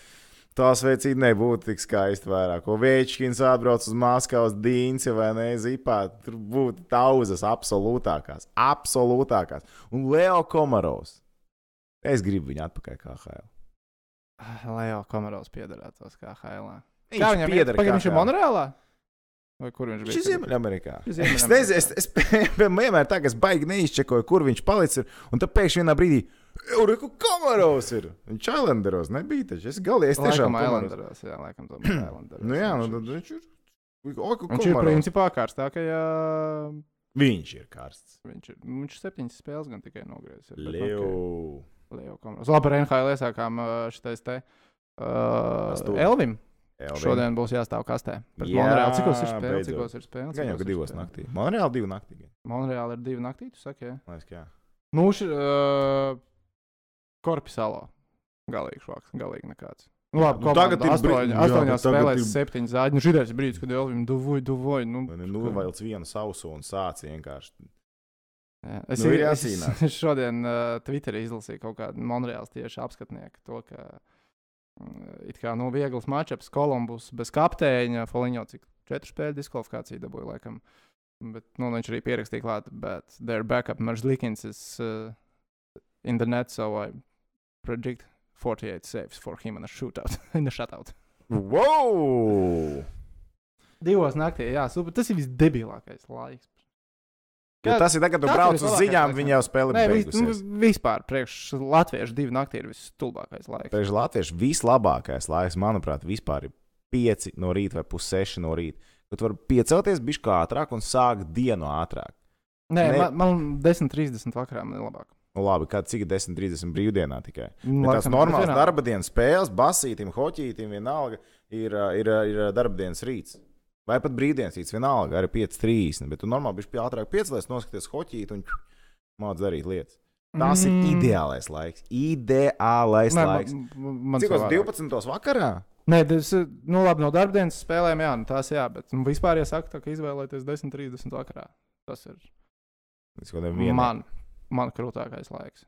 Tās veicīgi nebūtu tik skaisti vairāk. Ko Vēčkins atbrauc uz Maskavas dīņas, vai ne, zipā. Tur būtu tauzas absolūtākās. Absolūtākās. Un Leo Komarovs. Es gribu viņu atpakaļ kā HL. Ah, Leo Komarovs piederētos kā. Viņš Kā viņam pieder Pagaidām, viņš ir. Monreālā? Vai kur viņš Viņš bija? ir Ziemeļamerikā. Viņš ir Es Ziemeļamerikā. nezinu, es, es piemēram, vienmēr tā, ka es baigi neizčekoju, kur viņš palicis. Un tad pēkšņi vienā brīdī, Eureka Komarovs ir. Viņš Islanderos nebija. Taču. Es galīgi, es tiešām. Islanderos, jā, laikam tomēr Islanderos. Nu jā, nu tad viņš ir. Oku Viņš ir principā kārstākajā. Viņš ir karsts. Viņš ir, nu, viņš septiņas spēles gan tikai nogriezis. ir, nu, Leo. ok. Leo Komarovs. Labi, ar NHL iesākām šitais te. Uh. Elvim Elvin. šodien būs jāstāv kastē. Pret Jā, Monreāli. Cikos ir spēle? beidzot. Cikos ir spēle? Gan jau, ka ir divos spēle? naktī. Man reāli divi naktī. Monreāli ir divi naktī, tu saki, jā. Ka jā. Nu, ši, uh, Korpisalo. Galīgi švaks, galīgi nekāds. Nu, labi, nu, tagad ir astoņ, brīdi- jā, astoņās spēlēs ir- septiņas zāģi. Nu, šitais brīdis, kad Elvim duvoja, duvoja. Nu, ir novēlts vienu sausu un sācis vienkārši. Jā, es, Nu, ir es, es šodien uh, Twitterī izlasīju kaut kādu Monreāls tieši apskatnieku. To, ka mm, it kā nu, viegls matčups, Kolumbus bez kapteiņa, Foliņo cik četru spēļu diskvalifikāciju dabūja laikam. Bet nu, viņš arī pierakstīja klāt, bet their backup Meržlikins is uh, in the net, so I predict 48 saves for him in a shootout. in a shutout. Wow! Divos naktī, jā, super. Tas ir visdebilākais laiks. Jo Jā, tas ir tagad, kad tu brauc uz ziņām, viņi jau spēlē Nē, vis, nu, beigusies. vispār priekš latviešu divu naktī ir visstulbākais laiks. Priekš latviešu vislabākais laiks, manuprāt, vispār ir 5 no rīta vai pussešas no rīta. Kad tu vari piecelties bišķi ātrāk un sākt dienu ātrāk. Nē, Ne- man, man 10.30 vakarā man ir labāk. Nu, labi, kad cik ir 10, 30 brīvdienā tikai. Nu, Bet tās normālas darba dienas spēles, basītim, hoķītim, vienalga ir, ir, ir darba dienas rīts. Vai pat brīvdienas rīts, vienalga, arī 5-3. Bet tu normāli bišķi ātrāk piecelies, noskaties hoķīt un māc darīt lietas. Tas mm. ir ideālais laiks. Ideālais Nē, laiks. Man, man Cik uz vairāk. 12. vakarā? Nē, tas ir nu, labi no darbdienas spēlēm, jā, nu, tās jā, bet nu, vispār iesaka, tā, ka izvēlēties 10.30 vakarā. Tas ir Līdz kaut kādiem vieniem. Man, krūtākais laiks.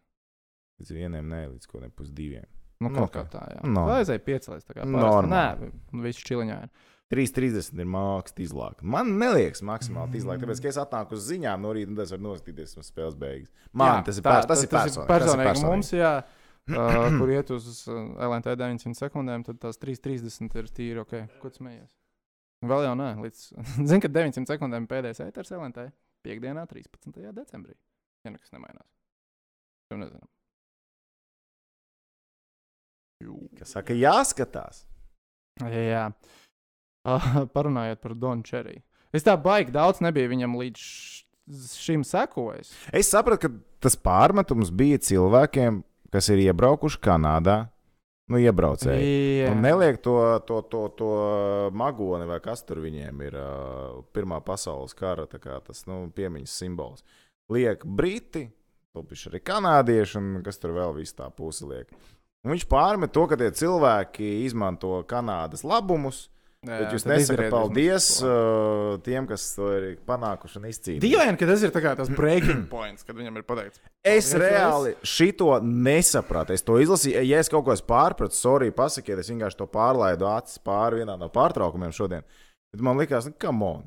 Līdz vieniem, ne līdz kaut kādiem pusdiviem. Nu, Nu, kaut kā ok. tā, jā. No. Vajadzēja piecelties. tā kā parasti. Nē, viss čiliņā ir. 3.30 ir mākslinieks izlāka. Man neliekas maksimāli izlāka, tāpēc, ka es atnāku uz ziņām no rīta un tas var noskatīties uz spēles beigas. Man Jā, tas ir tā- pers- tas ir personīgi. tas ir personīgi. Mums, jā, uh, kur iet uz uh, LNT 900 sekundēm, tad tās 3.30 ir tīri ok. Ko tu smējies? Vēl jau nē, līdz. Zinu, ka 900 sekundēm pēdējais ēters LNT. Piektdienā, 13. decembrī. Ja nekas nemainās. To nezinām. Kas saka, jāskatās. Jā, jā. Uh, parunājot par Donu Čeriju. Es tā baigi daudz nebiju viņam līdz šim sekojis. Es sapratu, ka tas pārmetums bija cilvēkiem, kas ir iebraukuši Kanādā. Nu, iebraucēji. Un neliek to, to, to, to magoni, vai kas tur viņiem ir. Pirmā pasaules kara tā kā tas nu, piemiņas simbols. Liek briti, topiši arī kanādieši, un kas tur vēl viss tā pusi liek. Un viņš pārmet to, ka tie cilvēki izmanto Kanādas labumus, Jā, bet jūs nesakat paldies uh, tiem, kas to ir panākuši un izcīnījuši. Dīvaini, ka tas ir tas breaking points, kad viņam ir pateikts. Es reāli šito nesapratu. Es to izlasīju. Ja es kaut ko esmu pārpratis, sorry, pasakiet, es vienkārši to pārlaidu acis pāri vienā no pārtraukumiem šodien. Bet man liekas, nu, come on!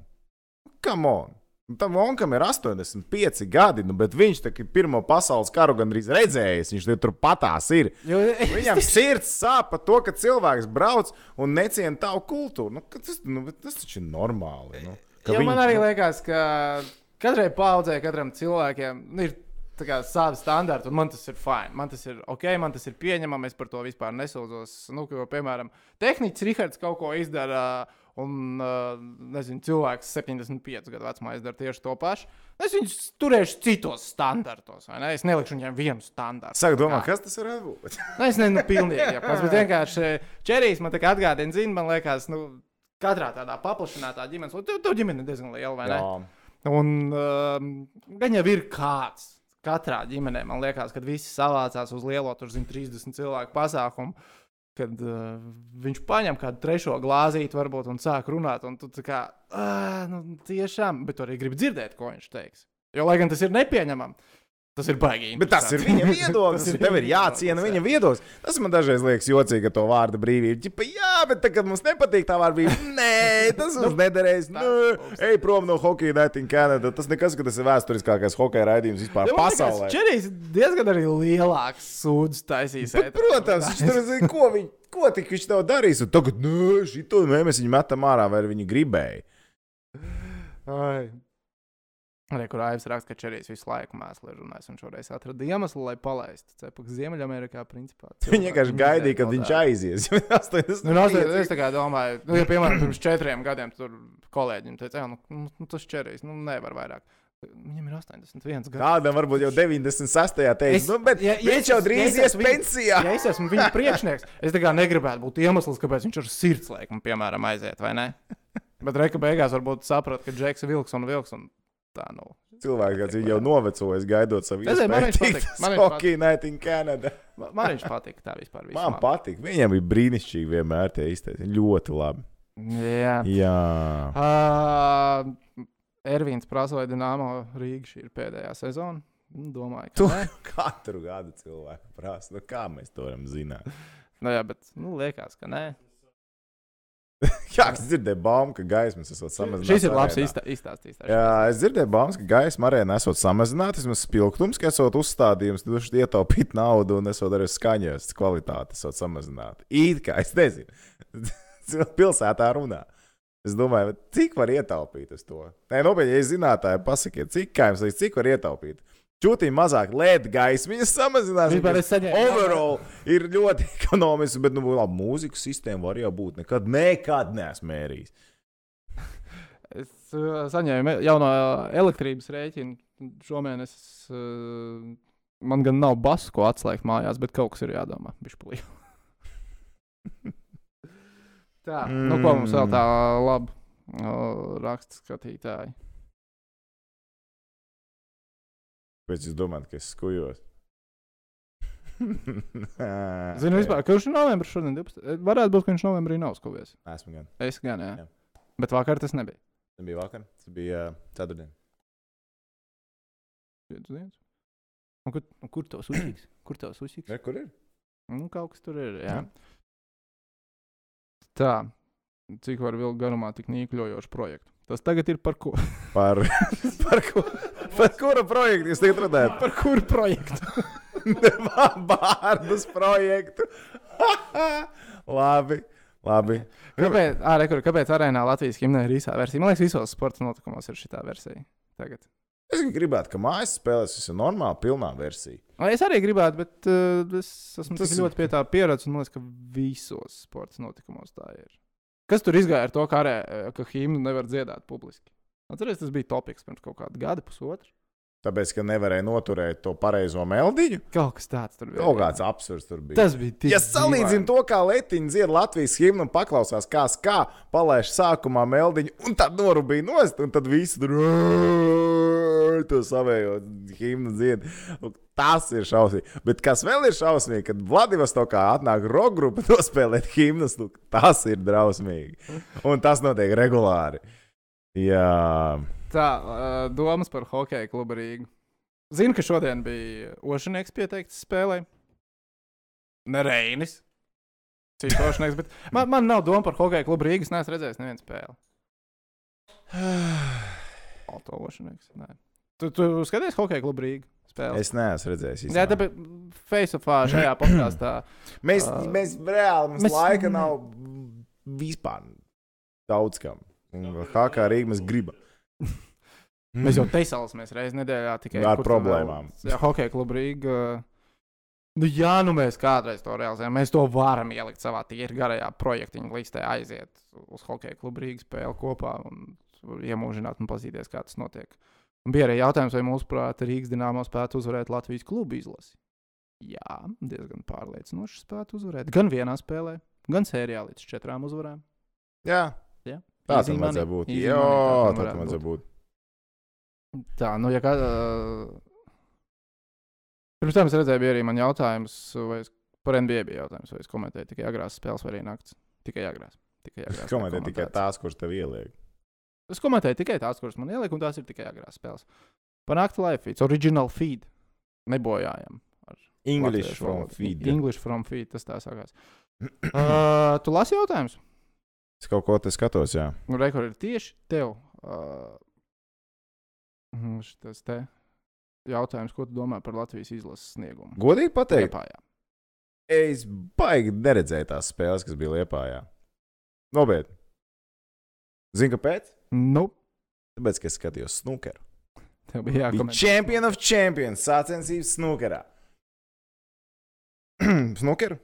Come on! Nu, Tam Vonkam ir 85 gadi, nu, bet viņš tā kā pirmo pasaules karu gandrīz redzējis. Viņš tur patās ir. Jo, Viņam sirds sāp par to, ka cilvēks brauc un neciena tavu kultūru. Nu, ka tas, nu, bet tas taču ir normāli. Nu, ka jo viņi- man arī liekas, ka katrai paudzei, katram cilvēkam ir tā kā savi standarti, un man tas ir fini. Man tas ir ok, man tas ir pieņemami. Es par to vispār nesūdzos. Nu, ka, piemēram, tehnicis Rihards kaut ko izdara. Un uh, nezinu, cilvēks 75 gadu vecumā izdara tieši to pašu, es viņus turēšu citos standartos. vai Ne? Es nelikšu viņiem vienu standartu. Saka, domā, Kā? kas tas varētu būt? Nu, es nezinu, pilnīgi. Jā, tas bet vienkārši ķerīs man tā kā atgādina, zina, man liekas, nu, katrā tādā paplašinātā ģimenes, un tev, tev ģimene diezgan liela, vai ne? Jā. Un um, gan jau ir kāds. Katrā ģimenē man liekas, kad visi savācās uz lielo, tur zina, 30 cilvēku pasākumu. Kad uh, viņš paņem kādu trešo glāzīti, varbūt, un sāk runāt, un tu kā, ah, nu, tiešām, bet tu arī gribi dzirdēt, ko viņš teiks. Jo, lai gan tas ir nepieņemami, tas ir baigi. Bet tas ir viņa viedoklis. Ir Tev ir jāciena viņa viedoklis. Tas man dažreiz liekas jocīgi, ka to vārdu brīvība. Ģipa, jā, bet tagad mums nepatīk tā vārda brīvība. Nē, tas mums nederēs. Nē, ej prom no hokeja Night in Canada. Tas nekas, ka tas ir vēsturiskākais hokeja raidījums vispār pasaulē. Čerīs diezgan arī lielāks sūdzes taisīs. Bet, protams, viņš tur zina, ko, viņ, ko tik viņš tev darīs. Un tagad, nē, šito nē, mēs viņu metam ārā, vai viņi gribēja. Ai. Arī kur Aivs raksta, ka Čerīs visu laiku mēsli ir runājis, un šoreiz atrada iemeslu, lai palaistu. Cepaks Ziemeļamerikā, principā. Viņi vienkārši gaidīja, kad viņš aizies. Nu, no, es, domāju, nu, ja, piemēram, pirms četriem gadiem tur kolēģim teica, nu, nu, nu tas čerīs, nu, nevar vairāk. Viņam ir 81 gadi. Kādam varbūt jau 96. teica, Es- nu, bet ja- ja viņš jau drīz ja es ies viņa- pensijā. Ja es esmu viņa priekšnieks, es tā kā negribētu būt iemesls, kāpēc viņš ar sirdslēkumu, piemēram, aiziet, vai ne? Bet reka beigās varbūt saprat, ka Džeks vilks un vilks. Un tā, nu. Cilvēks, ir jau novecojis, gaidot savu Nezinu, man viņš patīk, man viņš Canada. Man man viņš patīk tā vispār. Man visumā. patīk. Viņam bija brīnišķīgi vienmēr tie izteikti. Ļoti labi. Jā. Jā. Uh, Ervīns prasa, vai Dienāmo Rīga ir pēdējā sezona. Domāju, ka Tu nē. katru gadu cilvēku prasa, nu kā mēs to varam zināt. Nu, jā, bet nu, liekas, ka nē. Jā, es dzirdēju baumu, ka gaismas esot samazināts. Šis ir labs iztā- izstāstījums. Jā, es dzirdēju baumas, ka gaisma arēnā esot samazināts, vismaz spilgtums, ka esot uzstādījums, vari ietaupīt naudu un esot arī skaņas kvalitāte esot samazināta. It kā, es nezinu, pilsētā runā. Es domāju, cik var ietaupīt uz to? Nē, nopietni, ja zinātāji, pasakiet, cik kā jums liekas, cik var ietaupīt? Čūtī mazāk LED gaismu, viņas samazinās. Vispār es saņēmu- Overall ir ļoti ekonomiski, bet, nu, labi, mūzikas sistēma var jau būt. Nekad, nekad neesmu mērījis. Es uh, saņēmu jauno elektrības rēķinu. Šomēnes uh, man gan nav basu, ko atslēgt mājās, bet kaut kas ir jādomā. Bišpulī. tā, mm. nu ko mums vēl tā labi uh, raksta skatītāji. Pēc es domāju, ka es skujos. Zinu, vispār, kurš ir novembris šodien? 12? Eh, Varētu būt, ka viņš novembrī nav skuvies. Esmu gan. Es gan, jā. Jā. Bet vakar tas nebija. Tas bija vakar, tas bija uh, ceturtdien. Piecas dienas. Un kur, un kur tavs uzsīgs? Kur tavs uzsīgs? Ne, kur ir? Nu, kaut kas tur ir. Jā. Jā. Tā, cik var vilkt garumā tik nīkļojošu projektu. Tas tagad ir par ko? Par, par, ko, par kuru projektu jūs tagad runājat? par kuru projektu? Bārdas projektu. labi, labi. kāpēc, ā, re, kur, kāpēc arēnā Latvijas gimnē ir īsā versija? Man liekas, visos sporta notikumos ir šī versija. Tagad. Es gribētu, ka mājas spēlēs viss ir normāli, pilnā versija. Es arī gribētu, bet uh, es esmu Tas ļoti pie tā pieredzes, un man liekas, ka visos sporta notikumos tā ir. Kas tur izgāja ar to, ka, arē, ka himnu nevar dziedāt publiski? Atcerieties, tas bija topiks pirms kaut kāda gada, pusotra. Tāpēc, ka nevarēja noturēt to pareizo meldiņu. Kaut kas tāds tur bija. Kaut kāds absurds tur bija. Tas bija tik Ja salīdzinām to, kā Latvijas dzied Latvijas himnu un paklausās, kā skā palaiž sākumā meldiņu, un tad norūpīja nost, un tad visi tur to savējo himnu dzied. Nu, Tas ir šausmīgi. Bet kas vēl ir šausmīgi, kad Vladivostokā atnāk roka grupa nospēlēt himnus, nu, tas ir drausmīgi. Un tas notiek regulāri. Jā, Tā, uh, domas par hokeja klubu Rīgu. Zinu, ka šodien bija Ošanieks pieteikts spēlē. Ne Reinis. Cits Ošanieks, bet man, man nav doma par hokeja klubu Rīgas. Nē, es redzēju, nevienu spēli. Auto Ošanieks. Nē. Tu, tu skaties hokeja klubu Rīgu spēli? es neesmu redzējis. Jā, tāpēc Faceoffā šajā podkāstā. Mēs, Ā, mēs reāli, mums mēs- laika nav vispār daudz kam. Un HK Rīgā mēs gribam. Mēs jau teisalāmies reizes nedēļā tikai Ar tu vēl- problēmām. Jā, hokeja klubu Rīga. Nu, jā, nu mēs kādreiz to realizējam. Mēs to varam ielikt savā tīri garajā projektiņa listē, aiziet uz hokeja klubu Rīgas spēli kopā un iemūžināt un pazīties, kā tas notiek. Un bija arī jautājums, vai mūsuprāt Rīgas dīnāmo spētu uzvarēt Latvijas klubu izlasi. Jā, diezgan pārliecinoši spētu uzvarēt. Gan vienā spēlē, gan sērijā līdz četrām uzvarēm. Jā, Jā. tā tam vajadzēja būt. Jā, tā tam vajadzēja būt. Tā, nu, ja kā. Uh, pirms tam es redzēju, bija arī man jautājums, vai es, par NBA bija jautājums, vai es komentēju tikai agrās spēles vai arī naktas. Tikai agrās. Tikai agrās. Komentē tikai nekomentēts. tās, kuras tev ieliek. Es komentēju tikai tās, kuras man ieliek, un tās ir tikai agrās spēles. Par nakti live feeds, original feed. Nebojājam. English from feed. English from feed, tas tā sākās. Uh, tu lasi jautājumus? Es kaut ko te skatos, jā. Nu, Rekords ir tieši tev. Uh, mhm, šitas te jautājums, ko tu domā par Latvijas izlases sniegumu? Godīgi pateikt, Liepājā. es baigi neredzēju tās spēles, kas bija Liepājā. Nopietni. Zini, kāpēc? Nu, Tāpēc, ka es skatījos snookeru. tev bija jākomentē. Champion of Champions sacensības snookerā. snookeru?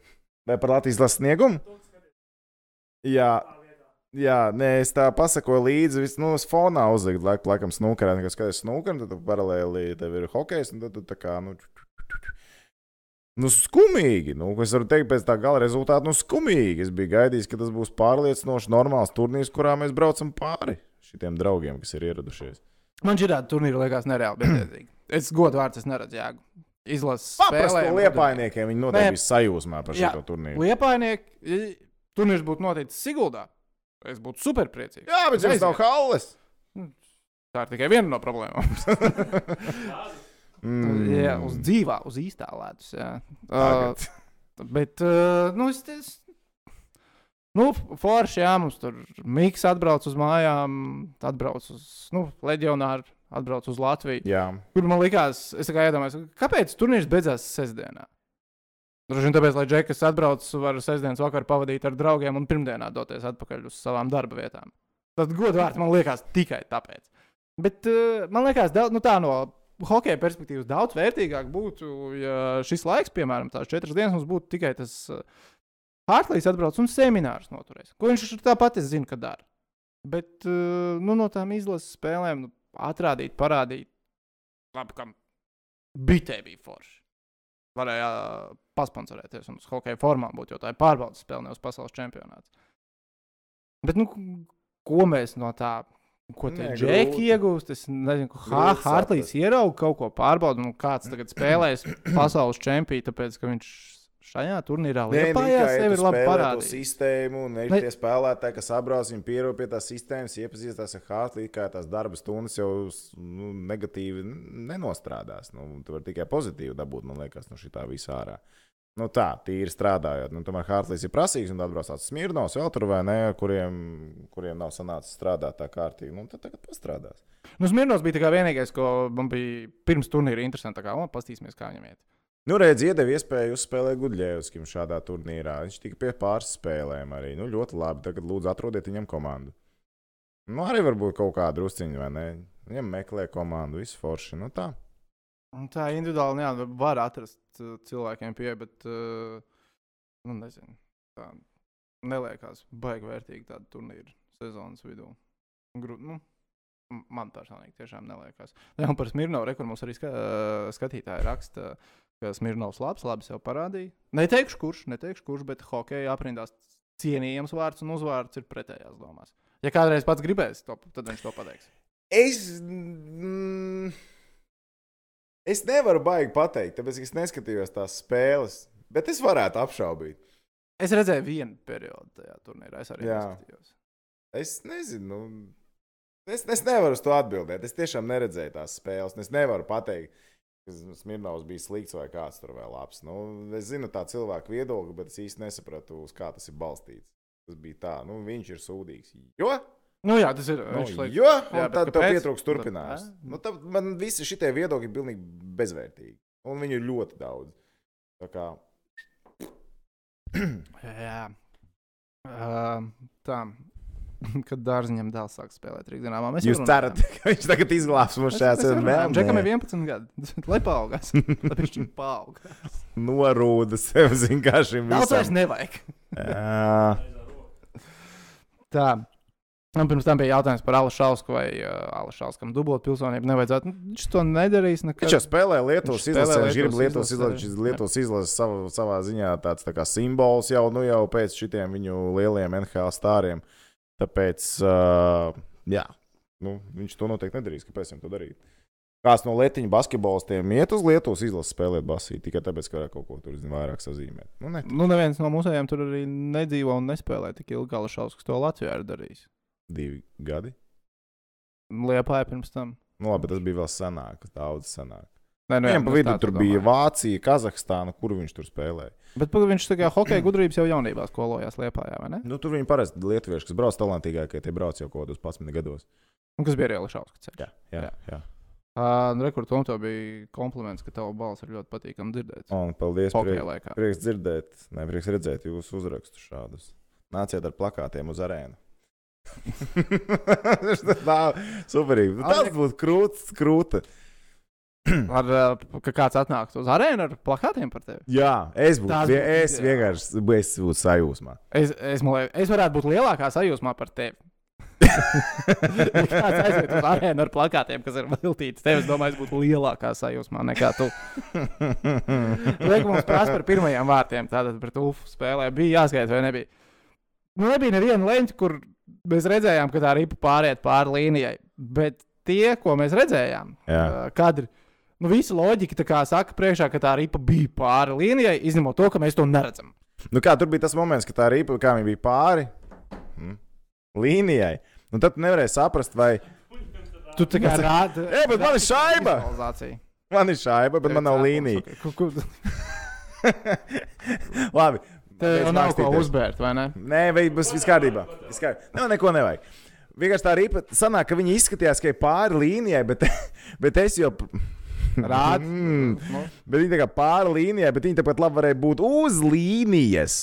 Vai par Latvijas lasu sniegumu? Jā, jā nē, es tā pasakoju līdzi. Vis, nu, es fonā uzliku, laik, laikam, snookerā. Kad skaties snookeru, tad paralēli tev ir hokejs. un Tad tu tā kā, nu, nu, skumīgi. Nu, es varu teikt, pēc tā gala rezultāta, nu, skumīgi. Es biju gaidījis, ka tas būs pārliecinoši normāls turnīrs, kurā mēs braucam pāri šitiem draugiem, kas ir ieradušies. Man šī tāda turnīra liekas nereāli bezjēdzīga. Es godu vārdu, es neredzu jēgu. Izlases spēlēm. liepainiekiem viņi noteikti bija sajūsmā par šo turnīru. Liepainieki, turnīrs būtu noticis Siguldā. Es būtu super priecīgs. Jā, bet Aiziet. nav halles. Tā ir tikai viena no problēmām. Mm. jā, uz dzīvā, uz īstā ledus. jā. Uh, bet, uh, nu, es. es Nu, forši, jā, mums tur Mikls atbrauc uz mājām, atbrauc uz, nu, leģionāru, atbrauc uz Latviju. Jā, Kur man likās, es tā kā iedomājos, kāpēc turnīrs beidzās sestdienā? Droši vien tāpēc, lai Džekas atbrauc, var sestdienas vakaru pavadīt ar draugiem un pirmdienā doties atpakaļ uz savām darba vietām. Tad godvārds man liekas tikai tāpēc. Bet uh, man liekas, daudz, nu tā no hokeja perspektīvas daudz vērtīgāk būtu, ja šis laiks, piemēram, tās četras dienas, mums būtu tikai tas uh, Hartlīs atbrauc un seminārus noturēs. Ko viņš tāpat es zinu, ka dara. Bet uh, nu, no tām izlases spēlēm nu, atrādīt, parādīt, labi, kam bitē bija forši. Varēja uh, pasponsorēties un uz hokeja formām būt, jo tā ir pārbaudas spēle, nevis pasaules čempionāts. Bet, nu, ko mēs no tā, ko tie džeki iegūst? Es nezinu, ko Grūti Hartlīs ierauga kaut ko pārbaudu, un kāds tagad spēlēs pasaules čempionu, tāpēc, ka viņš šajā turnīrā liepājā sevi ir labi parādījis. sistēmu, un ir Ne- tie spēlētāji, kas apbrauc viņu pierobežu pie tās sistēmas, iepazīstās ar Hartlī, kā tās darba stundas jau nu, negatīvi nenostrādās. Nu, tu vari tikai pozitīvi dabūt, man liekas, no šī tā visā ārā. Nu tā, tīri strādājot. Nu, tomēr Hartlīs ir prasīgs, un tad brauc tāds Smirnovs, vēl tur vai ne, kuriem, kuriem nav sanācis strādāt tā kārtīgi. Nu, tad tagad pastrādās. Nu, Smirnovs bija vienīgais, ko man bija pirms turnīra interesanti. Kā, o, pastīsimies, kā viņam iet. Nu, redz, iedeva iespēju uzspēlēt Gudļevskim šādā turnīrā. Viņš tika pie pāris spēlēm arī. Nu, ļoti labi. Tagad lūdzu atrodiet viņam komandu. Nu, arī varbūt kaut kādu drusciņu, vai ne? Viņam meklē komandu, visu forši. Nu, tā. Tā individuāli jā, var atrast uh, cilvēkiem pieeja, bet, uh, nu, nezinu, tā neliekas baigi vērtīgi tāda turnīra sezonas vidū. Gru, nu, man personīgi tiešām neliekas. Jā, un par Smirnovu rekordu mums arī ska, uh, skatītāji raksta, ka Smirnovs labs, labi sev parādīja. Neteikšu, kurš, neteikšu, kurš, bet hokeja aprindās cienījams vārds un uzvārds ir pretējās domās. Ja kādreiz pats gribēs, to, tad viņš to pateiks. Es. Mm, es nevaru baigi pateikt, tāpēc es neskatījos tās spēles. Bet es varētu apšaubīt. Es redzēju vienu periodu tajā turnīrā, es arī neskatījos. Es nezinu. Nu, es, es nevaru uz to atbildēt. Es tiešām neredzēju tās spēles. Es nevaru pateikt, Smirnovs bija slikts vai kāds tur vēl labs. Nu, es zinu tā cilvēku viedokli, bet es īsti nesapratu, uz kā tas ir balstīts. Tas bija tā, nu, viņš ir sūdīgs. Jo? Nu, jā, tas ir. Nu, slikts. jo? Jā, tad tev pietrūks turpinājums. Nu, tad man visi šie viedokļi ir pilnīgi bezvērtīgi. Un viņu ir ļoti daudz. Tā kā Jā. Uh, tā. Kad dārziņam dēls sāk spēlēt rītdienā, mēs jūs cerat, ka viņš tagad izglābs mums šajā sezonā. Džekam ir 11 gadi. Lai paaugās. Lai viņš paauga. norūda sev, zina, kā šim Daudz vairs visam. nevajag. Tā. Un pirms tam bija jautājums par Alašausku vai uh, Alašauskam dubult pilsonību nevajadzētu. Viņš to nedarīs. Nekad. Viņš jau spēlē Lietuvas izlasē, viņš grib Lietuvas izlases. Lietuvas izlases savā, savā ziņā tāds tā kā simbols jau, nu, jau pēc šitiem viņu lielajiem NHL stāriem. Tāpēc, uh, jā, nu, viņš to noteikti nedarīs. Kāpēc viņam to darīt? Kāds no letiņa basketbolistiem iet uz Lietuvas izlases spēlēt basīti tikai tāpēc, ka varētu kaut ko tur zin, vairāk sazīmēt. Nu, ne. Nu, neviens no mūsējiem tur arī nedzīvo un nespēlē tik ilgi, kā Alašausks to Latvijā ir darījis. Divi gadi. Liepāja pirms tam. Nu, labi, tas bija vēl senāk, daudz senāk. Nē, nu, Viņam pa nu, vidu tur tu bija. Vācija, Kazahstāna, kur viņš tur spēlēja. Bet pagaid, viņš tā kā hokeja gudrības jau jaunībā skolojās Liepājā, vai ne? Nu, tur viņi parasti lietuvieši, kas brauc talantīgākie, tie brauc jau kaut kādos 11 gados. Un kas bija arī Alašausks ceļš. Jā, jā, Jā. jā. Uh, Rekords tam to bija kompliments, ka tava balss ir ļoti patīkami dzirdēt. Un paldies. Prieks, prieks dzirdēt, ne prieks redzēt jūsu uzrakstus šādus. Nāciet ar plakātiem uz arēnu. Tā superīgi. Nu, Tas būtu krūts, krūta. Ar, uh, ka kāds atnāktu uz arēnu ar plakātiem par tevi. Jā, es būtu, Tas vie, es vienkārši es būtu sajūsmā. Es, es, liekas, es varētu būt lielākā sajūsmā par tevi. ja kāds aiziet uz arēnu ar plakātiem, kas ir viltīti, tev, es domāju, es būtu lielākā sajūsmā nekā tu. Liek mums prasa par pirmajiem vārtiem, tātad pret UFU spēlē. Bija jāskaita vai nebija? Nu, nebija neviena leņķa, kur mēs redzējām, ka tā ripa pāriet pāri līnijai. Bet tie, ko mēs redzējām, Jā. ā, kadri, nu, visa loģika kā saka priekšā, ka tā ripa bija pāri līnijai, izņemot to, ka mēs to neredzam. Nu, kā tur bija tas moments, kad tā viņa bija pāri mm, līnijai. Nu, tad tu nevarēji saprast, vai Tu tā kā rādi. Ej, bet man ir šaiba! Man ir šaiba, bet man nav līnija. Labi. Tev nav ko uzbērt, vai ne? Nē, vai viss viss kārtībā. Kārtībā. Nav neko nevajag. Vienkārši tā ripa sanāk, ka viņi izskatījās, ka ir pāri līnijai, bet, bet es jau. Rādi. Mm, Nu, bet viņi tā kā pāri līnijai, bet viņi tāpat labi varēja būt uz līnijas.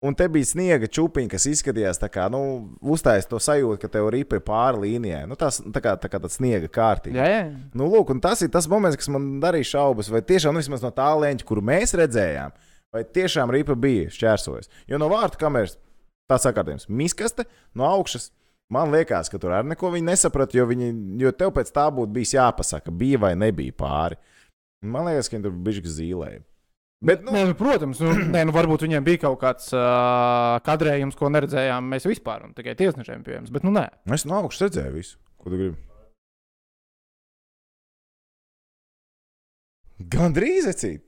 Un te bija sniega čūpiņa, kas izskatījās tā kā, nu, uztājas to sajūtu, ka tev ripa ir pāri līnijai. Nu, tas tā kā, tā kā tāds sniega kārtīgi. jā, jā. Nu, lūk, un tas ir tas moments, kas man darīja šaubas, vai tiešām nu, vismaz no tā leņķa, kuru mēs redzējām, vai tiešām ripa bija šķērsojas. Jo no vārtu kameras tā sakārtījums - miskaste no augšas. Man liekas, ka tur arī neko nesaprata, jo, viņi, jo tev pēc tā būtu bijis jāpasaka, bija vai nebija pāri. Man liekas, ka viņi tur bija zīlēji. Bet, nu, Nē, nu, protams, nu, nē, nu, varbūt viņiem bija kaut kāds uh, kadrējums, ko neredzējām mēs vispār, un tikai tiesnešiem pieejams. Bet, nu, nē, es no augšas redzēju visu, ko tu gribi. Gan drīz acīt.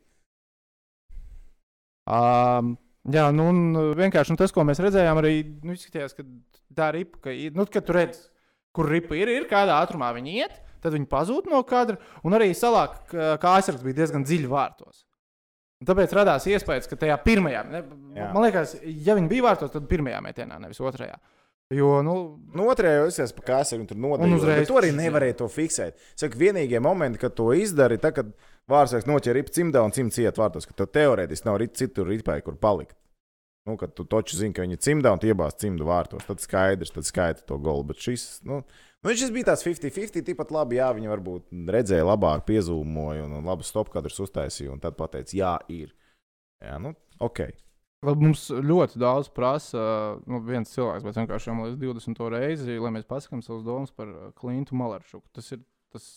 Um, jā, nu, un vienkārši nu, tas, ko mēs redzējām, arī nu, izskatījās, ka tā ripa, ka, nu, kad tu redz, kur ripa ir, ir kādā ātrumā viņi iet, tad viņi pazūd no kadra, un arī salāk, kā aizsargs bija diezgan dziļi vārtos. Un tāpēc radās iespējas, ka tajā pirmajā, ne, Jā. man liekas, ja viņi bija vārtos, tad pirmajā metienā, nevis otrajā. Jo, nu, Nu, otrajā jau es esmu kāsājis, un tur Un nodeļoju. uzreiz- Bet tu arī nevarēji to fiksēt. Saka, vienīgie momenti, kad to izdari, tad, kad vārdsargs noķer ripu cimdā un cimds iet vārtos, ka tev teorētiski nav citur ripēji, kur palikt. Nu, kad tu taču zini, ka viņi cimdā un iebāz cimdu vārtos, tad skaidrs, tad skaita to golu. Bet šis, nu, nu šis bija tāds 50-50, tikpat labi, jā, viņi varbūt redzēja labāk, piezūmoja un, un labu stopkadrus uztaisīja, un tad pateica, jā, ir. Jā, nu, ok. Mums ļoti daudz prasa, nu, viens cilvēks, bet vienkārši jau līdz 20. reizi, lai mēs pasakām savus domas par Klintu Malarčuku. Tas ir tas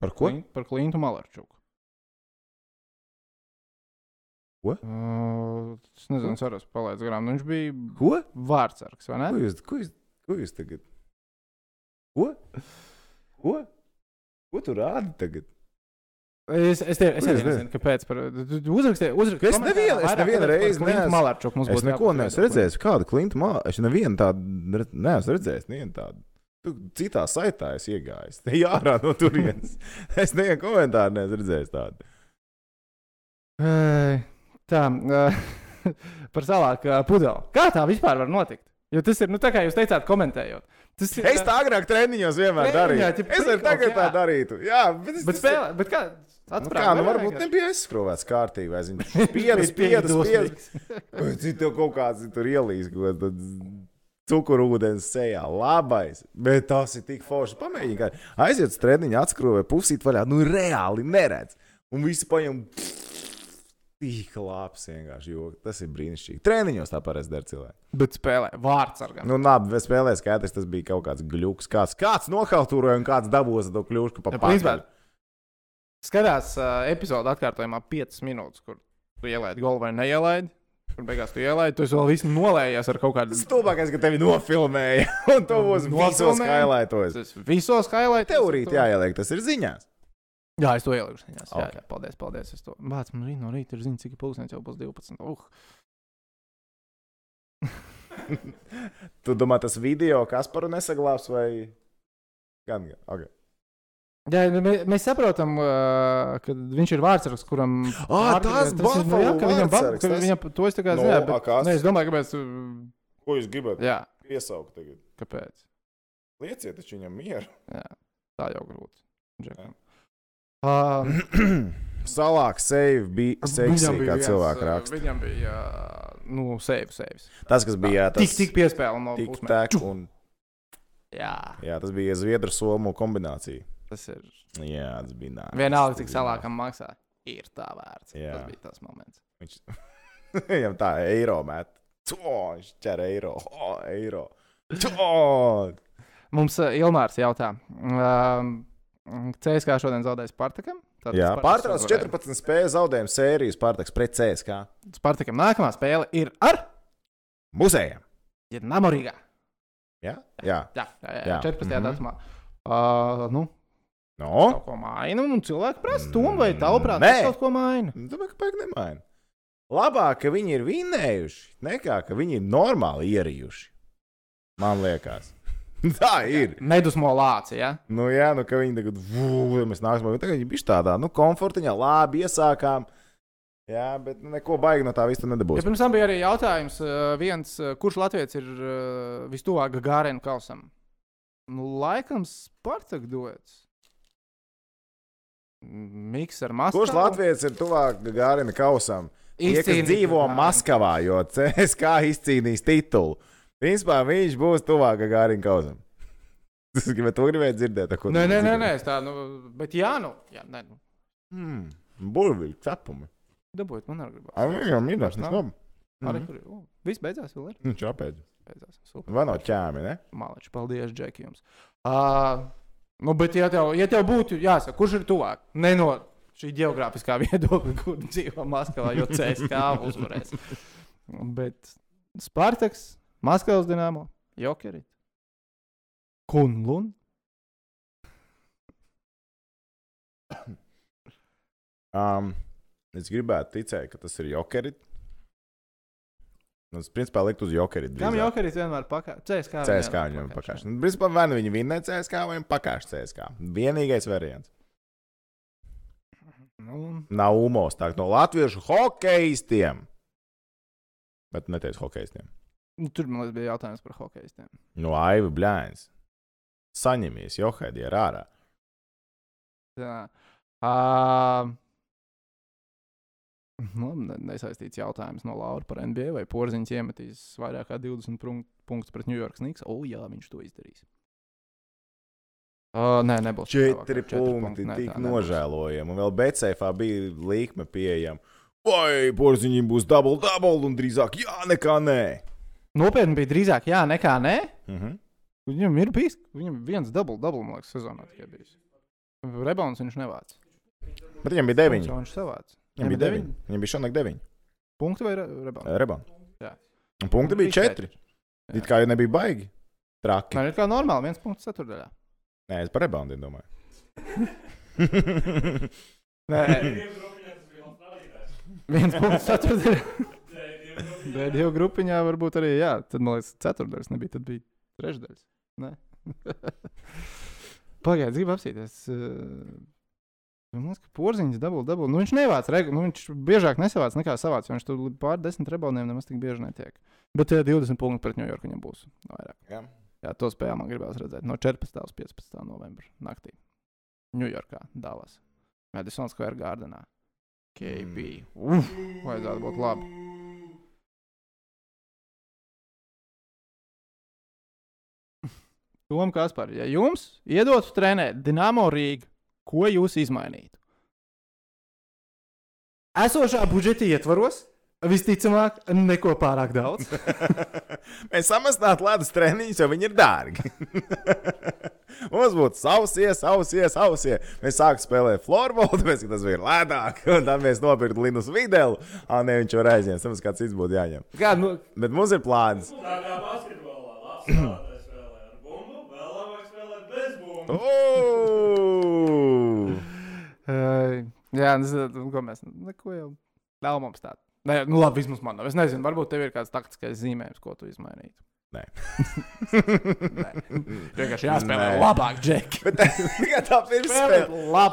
Par ko? Klin, par Klintu Malarčuku. Ko? Uh, es nezinu, es arī palaidu garām. Nu, viņš bija Ko? vārdsargs, vai ne? Ko jūs, ko jūs, ko jūs tagad? Ko? Ko? Ko tu rādi tagad? Es, es, tie, es arī nezinu, kāpēc. Par, uzrakstīji, uzrakstīji. Es nevienu- es nevienu reizi neesmu- Malarčuku mums Es neko neesmu redzējis. Kādu klintu mālu? Es nevienu tādu neesmu redzējis. Nevienu tādu. Tu citā saitā esi iegājis. Te jārā no turienes. es nevienu komentāru neesmu redzējis tādu. Ei, Tā, par uh, pudeli. Kā tā vispār var notikt? Jo tas ir, nu, tā kā jūs teicāt, komentējot. Tas ir, Es tā agrāk treniņos vienmēr darīju. ķip, Es arī tagad tā jā. darītu. Jā, bet, es, Bet, spēlē, bet kā? Nu, Atprāt, kā, nu varbūt nebija aizskrūvēts kārtīgi. vai zini, Spiedus, spiedus, spiedus. Cik tev kaut kāds tur ielīs, ko tad cukurūdens sejā. Labais, bet tas ir tik forši. Pamēģini, aiziet uz treniņu, atskrūvē pusīt vaļā. Nu, reāli neredz. Un visi paņem. Tik labs vienkārši joks. Tas ir brīnišķīgi. Treniņos tā parasti dara cilvēki. Bet spēlē vārds ar gan. Nu, labi, bet spēlē skaidrs, tas bija kaut kāds gluks. Kāds, kāds nohaltūroja un kāds dabūja to kļūšku pa principā, Skatās uh, epizodu atkārtojumā 5 minūtes, kur tu ielaidi golu vai neielaidi. Kur beigās tu ielaidi, tu vēl visu nolējies ar kaut kādu. Stulbākais, ka tevi nofilmēja. Un to būs visos highlightos. Visos highlights. Teorīt jāieliek, tas ir ziņās. Jā, es to ieliku. Jā, okay. Ok. jā, paldies, paldies. Es to mācu. Man rīt no rīta ir ziņa, cik pulkstenis jau būs 12. Uh. Tu domā, tas video Kasparu nesaglābs vai gan? Okay. Jā, nu, mē, mēs saprotam, uh, ka viņš ir vārdsargs, kuram. Ārkārtīgi- tas ir- nu, jā, ka viņam, ba- vārdsargs, ka tas- viņam to es tā kā No, zinu. Bet, ne, es domāju, mēs. uh, Ko jūs gribat Jā, piesaukt tagad? kāpēc? Lieciet taču viņam mieru. Jā, tā jau grūti. Jā. Uh, Salāk, save, bija seksī, kā uh, raksta. Viņam bija, nu, sēvis, sēvis. Tas, kas bija tas Tik, tik piespēle no un Jā, jā, tas bija Zviedru somu kombinācija. Tas ir. Jā, tas bija nāc. Vienalga, cik salākam maksā. Ir tā vērts. Jā. Tas bija tas moments. Viņš viņam tā eiro met. To, viņš ķer eiro. O, eiro. To! Mums uh, Ilmārs jautā. Um, CSK šodien zaudēs Spartakam. Tātad Jā, Spartaks pārtrauc uzvarēja. 14 spēļu zaudējumu sērijas pārtaks pret CSK. Spartakam nākamā spēle ir ar Muzejiem. Namorīgā. Jā, jā. Jā, jā, jā, Jā. 14. Mhm. datumā. Uh, nu, No? kaut ko maina, un cilvēki prasa, Tom, vai tavuprāt, Nē. tas kaut ko maina? Domāju, ka pēc nemaina. Labāk, ka viņi ir vinējuši, nekā ka viņi ir normāli ierījuši. Man liekas. Tā ir. Nedusmo lāci, ja? Nu, jā, nu, ka viņi tagad, vū, mēs nāksim, tagad viņi bija tādā, nu, komfortiņā, labi iesākām. Jā, bet nu, neko baigi no tā viss tur Ja nedabūs. pirms tam bija arī jautājums, uh, viens, uh, kurš Latvijas ir uh, vistuvāk Gārēna kausam? Nu, laikam, Spartak dots. Miks ar Maskavu. Kurš Latvijas ir tuvāk Gārina kausam? Tie, kas dzīvo. Maskavā, jo CSK izcīnīs titulu. Principā viņš būs tuvāk Gārina kausam. Tas gribētu, to gribētu dzirdēt. Nē, nē, nē, nē, es tā, nu, bet jā, nu, jā, nē, nu, Hmm, burvīgi, cepumi. dabūjāt, man arī gribās. Ai, viņam ir tas, labi. Arī Mhm. tur ir. Viss beidzās, vēl ir. Nu, čāpēc. Beidzās. Super. Vai no ķēmi, ne? Mālači, paldies, Džeki, jums. Uh, nu, bet, ja tev, ja tev būtu jāsaka, kurš ir tuvāk? Ne no šī geogrāfiskā viedokļa, kur dzīvo Maskavā, jo CSK uzvarēs. Bet Spartaks, Maskavas dīnāmo, Jokeri, Kunlun. Um, es gribētu ticēt, ka tas ir jokeri. Nu, es principā liktu uz jokeri. Kam drīzāk. Jokeris vienmēr pakāpjas? CSK. CSK viņam pakāpst. Nu, principā vai nu viņi vinnē CSK vai pakāpst CSK. Vienīgais variants. Nu, Nav umos tā no latviešu hokeistiem. Bet neteicu hokeistiem. nu, tur man liekas, bija jautājums par hokeistiem. No Aiva Bļāns. Saņemies, Johēdi ir ārā. Jā. Uh, nu, ne- nesaistīts jautājums no Laura par NBA. Vai Porziņš iemetīs vairāk kā 20 prun- punktus pret New York Snigs? O, jā, viņš to izdarīs. Uh, nē, nebūs. Četri punkti, Nē, tik nožēlojami. Un vēl Becēfā bija līkme pieejama. Vai porziņiem būs double double un drīzāk jā, nekā nē. Nopietni bija drīzāk jā, nekā nē. Mhm. Viņam ir bijis viņam viens double, double liekas, sezonā tikai bijis. Rebons viņš nevāc. Bet viņam bija deviņi. Viņš savāc. Viņam bija deviņi. Viņam bija šonakt deviņi. Punkti vai re- rebons? Rebon. Jā. Un punkti bija četri. It kā jau nebija baigi. Traki. Man ir kā normāli, viens punkts ceturdaļā. Nē, es par reboundiem domāju. Nē, viens punkts ceturdaļā. Bet divu grupiņā varbūt arī, jā, tad man liekas, ceturdaļas nebija, tad bija trešdaļas. Nē. Pagaidiet, gribu apsīties. uh, Man liekas, ka porziņš dabūja, dabūja. Nu, viņš nevāc, regu, nu, viņš biežāk nesavāc nekā savāc. jo Viņš tur pār desmit reboundiem nemaz tik bieži netiek. Bet uh, 20 punkti pret New York viņam būs vairāk. Jā. Jā, to spēlē man gribās redzēt no 14. līdz 15. novembra naktī. Ņujorkā, Dallas, Madison Square Gardenā. KB. Uf, vajadzētu būt labi. Tom Kaspar, ja jums iedotu trenēt Dienāmo Rīgu, ko jūs izmainītu? Esošā budžeta ietvaros visticamāk neko pārāk daudz. Mēs samazinātu ledus treniņus, jo viņi ir dārgi. Mums būtu sausie, sausie, sausie. Mēs sākām spēlēt floorbola, tāpēc, ka tas bija lētāk. Un tad mēs nopirkām Linus Videlu. Ah, ne, viņš jau aizņēma. Tam kāds cits būtu jāņem. Kā, nu, Bet mums ir plāns. Tā kā basketbolā. Labs Ooh! uh, jā, nezinu, ko mēs. Neko jau nav mums tādu. Nē, nu labi, vismaz man nav. Es nezinu, varbūt tev ir kāds taktiskais zīmējums, ko tu izmainītu. Nē. Vienkārši jāspēlē Nē. labāk, Džek. Bet tā, tā.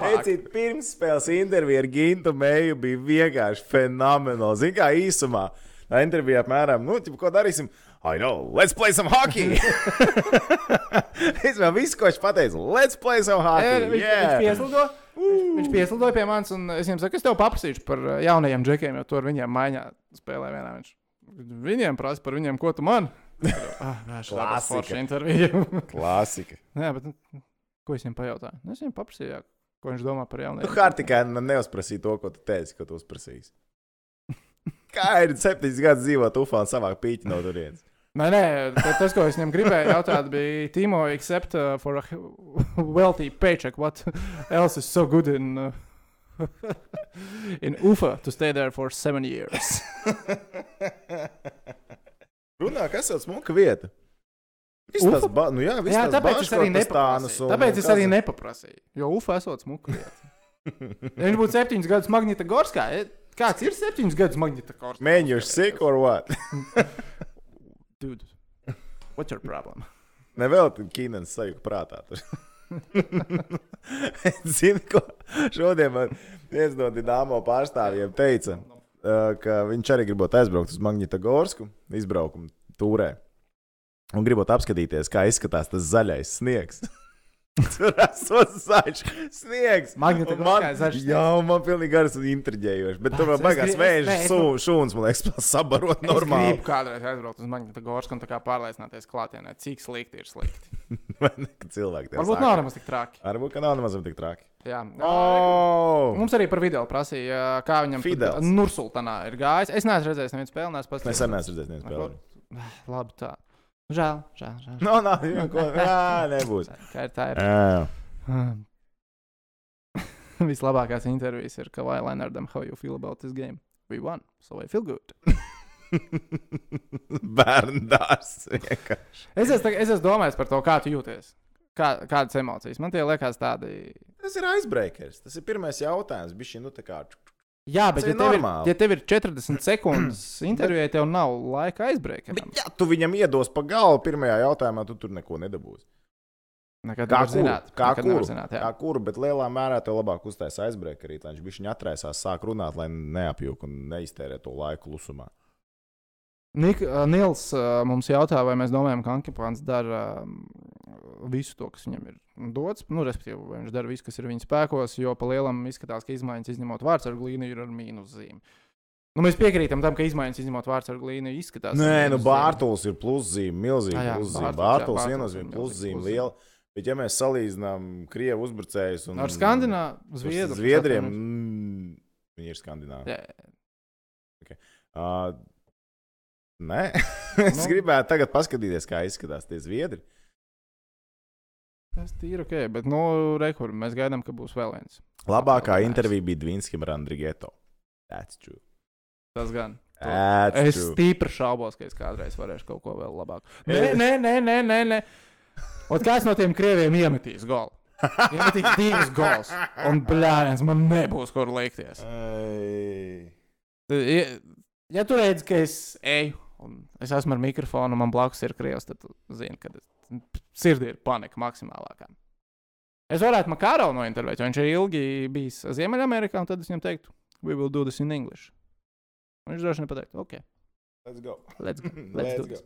Teicīt, pirmsspēles intervija ar Gintu Meiju bija vienkārši fenomenāla. Ziniet, kā īsumā. Tā intervija apmēram, nu, tipu, ko darīsim? I know, let's play some hockey! es vēl visu, ko viņš pateica, let's play some Jā, hockey! viņš, yeah. viņš, pieslido, viņš, viņš pieslidoja pie manis, un es viņam saku, es tev paprasīšu par jaunajiem džekiem, jo tur viņiem maiņā spēlē vienā. Viņš, viņiem prasa par viņiem, ko tu man? ah, Klasika. Klasika. Jā, bet nu, ko es viņam pajautāju? Nu, Es viņam paprasīju, jā, ko viņš domā par Nu, jaunajiem. Hārtikai man neuzprasīja to, ko tu teici, ko tu uzprasīsi. Kā ir septiņus gadus dzīvot Ufā un savāk pīķi no turienes? Nē, nē, ta- tas, ko es viņam gribēju jautāt, bija Timo, except uh, for a wealthy paycheck, what else is so good in, uh, in Ufa to stay there for seven years? Runā, kas ir smuka vieta? Viss Ufa? tas, ba... nu jā, viss Jā, tas tāpēc es arī nepaprasīju. un- Tāpēc un es arī nepaprasīju. Jo Ufa esot smuka vieta. Ja viņš būtu septiņus gadus Magnita Gorskā, e, kāds ir septiņus gadus Magnita Gorskā? Man, you're sick or what? Dude, what's your problem? Nevēl tam Kīnens sajūta prātā. Zini, ko šodien man viens no Dienāmo pārstāvjiem teica, ka viņš arī gribot aizbraukt uz Magnitogorsku izbraukumu tūrē. Un gribot apskatīties, kā izskatās tas zaļais sniegs. Tur esot zaļš sniegs. Un man, zaļš jā, man pilnīgi garas un intriģējoši. Bet tur Es vēl gribu- vēža es šūns, man liekas, sabarot Es normāli. gribu kādreiz aizbraukt uz Magnita Gorsku un tā kā pārliecināties klātienē, cik slikti ir slikti. Cilvēki tev Varbūt nav nemaz tik traki. Varbūt, ka nav nemaz tik traki. Jā. Oh! Mums arī par video prasīja, kā viņam Fidels. Nursultanā ir gājis. Es neesmu redzējis nevienu spēli, neesmu pats. Es arī neesmu redzējis, nevienu spēli. Labi, tā. Žēl, žēl, žēl. No, nav, jau ko. Jā, nebūs. Kā ir tā? Ir. Jā. Vislabākās intervijas ir Kavai Leonardam. How you feel about this game? We won, so I feel good. Bērndārs. vienkārši. Es esmu, es esmu domājis par to, kā tu jūties. Kā, kādas emocijas? Man tie liekas tādi. Tas ir icebreakers. Tas ir pirmais jautājums. Bišķi, nu, tā kā. Jā, bet ja tev, ir, ja tev ir 40 sekundes intervijai, tev nav laika aizbraukt. Bet, ja tu viņam iedos pa galvu pirmajā jautājumā, tu tur neko nedabūsi. Nekad Kā kuru? zināt. Kā kuru? Zināt, Kā jā. kuru, bet lielā mērā tev labāk uztaisīt icebreakerī, lai viņš bišķiņ atraisās, sāk runāt, lai neapjūk un neiztērē to laiku klusumā. Nik, uh, Nils uh, mums jautā, vai mēs domājam, ka Ankepāns dara um, visu to, kas viņam ir dots. Nu, respektīvi, vai viņš dara visu, kas ir viņa spēkos, jo pa lielam izskatās, ka izmaiņas izņemot vārds ar glīnu ir ar mīnus zīmi. Nu, mēs piekrītam tam, ka izmaiņas izņemot vārds ar glīnu izskatās. Nē, nu. Bārtaļs ir pluszīme, milzīga pluszīme. Bārtaļs viennozīmīgi pluszīme liela. Bet, ja mēs salīdzinām krievu uzbrucējus un Ar Skandināvu, Zviedru. Zviedriem, mm, viņi ir skandināvi. Jā, Uh, nē, es Nu. gribētu tagad paskatīties, kā izskatās tie zviedri. tas ir ok, bet, nu, rekur, mēs gaidām, ka būs vēl viens. Labākā Nice. intervija bija Dvīnskim ar Andrigeto. That's true. Tas gan. That's Es true. stipri šaubos, ka es kādreiz varēšu kaut ko vēl labāku. Nē, nē, nē, nē, nē. nē. Un kāds no tiem krieviem iemetīs golu? Iemetīs divus gols. Un blēņas man nebūs kur likties. Ja- tu redz, ka es eju es esmu ar mikrofonu, un man blakus ir krievs, tad tu zini, ka sirdī ir panika maksimālākā. Es varētu Makāro nointervēt, jo viņš ir ilgi bijis Ziemeļamerikā, un tad es viņam teiktu, we will do this in English. Un viņš droši vien pateikt, ok, Let's go. let's go. Let's Let's do go. this.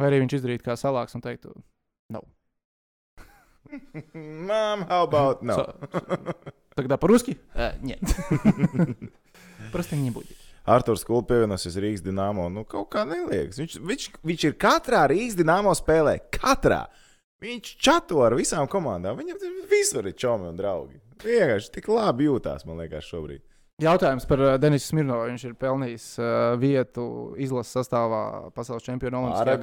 Vai arī viņš izdarītu kā salāks un teiktu, no. Mom, how about no? So- Тогда по-русски? Э, Нет. Просто не будет. Arthurs Kults pievienosies Rīgas dīnāmo. Nu, kaut kā neliekas. Viņš, viņš, viņš ir katrā Rīgas dīnāmo spēlē. Katrā. Viņš čato ar visām komandām. Viņam visur ir čomi un draugi. Vienkārši tik labi jūtās, man liekas, šobrīd. Jautājums par uh, Denisu Smirnovu. Viņš ir pelnījis uh, vietu izlases sastāvā pasaules čempionu olimpiskajā.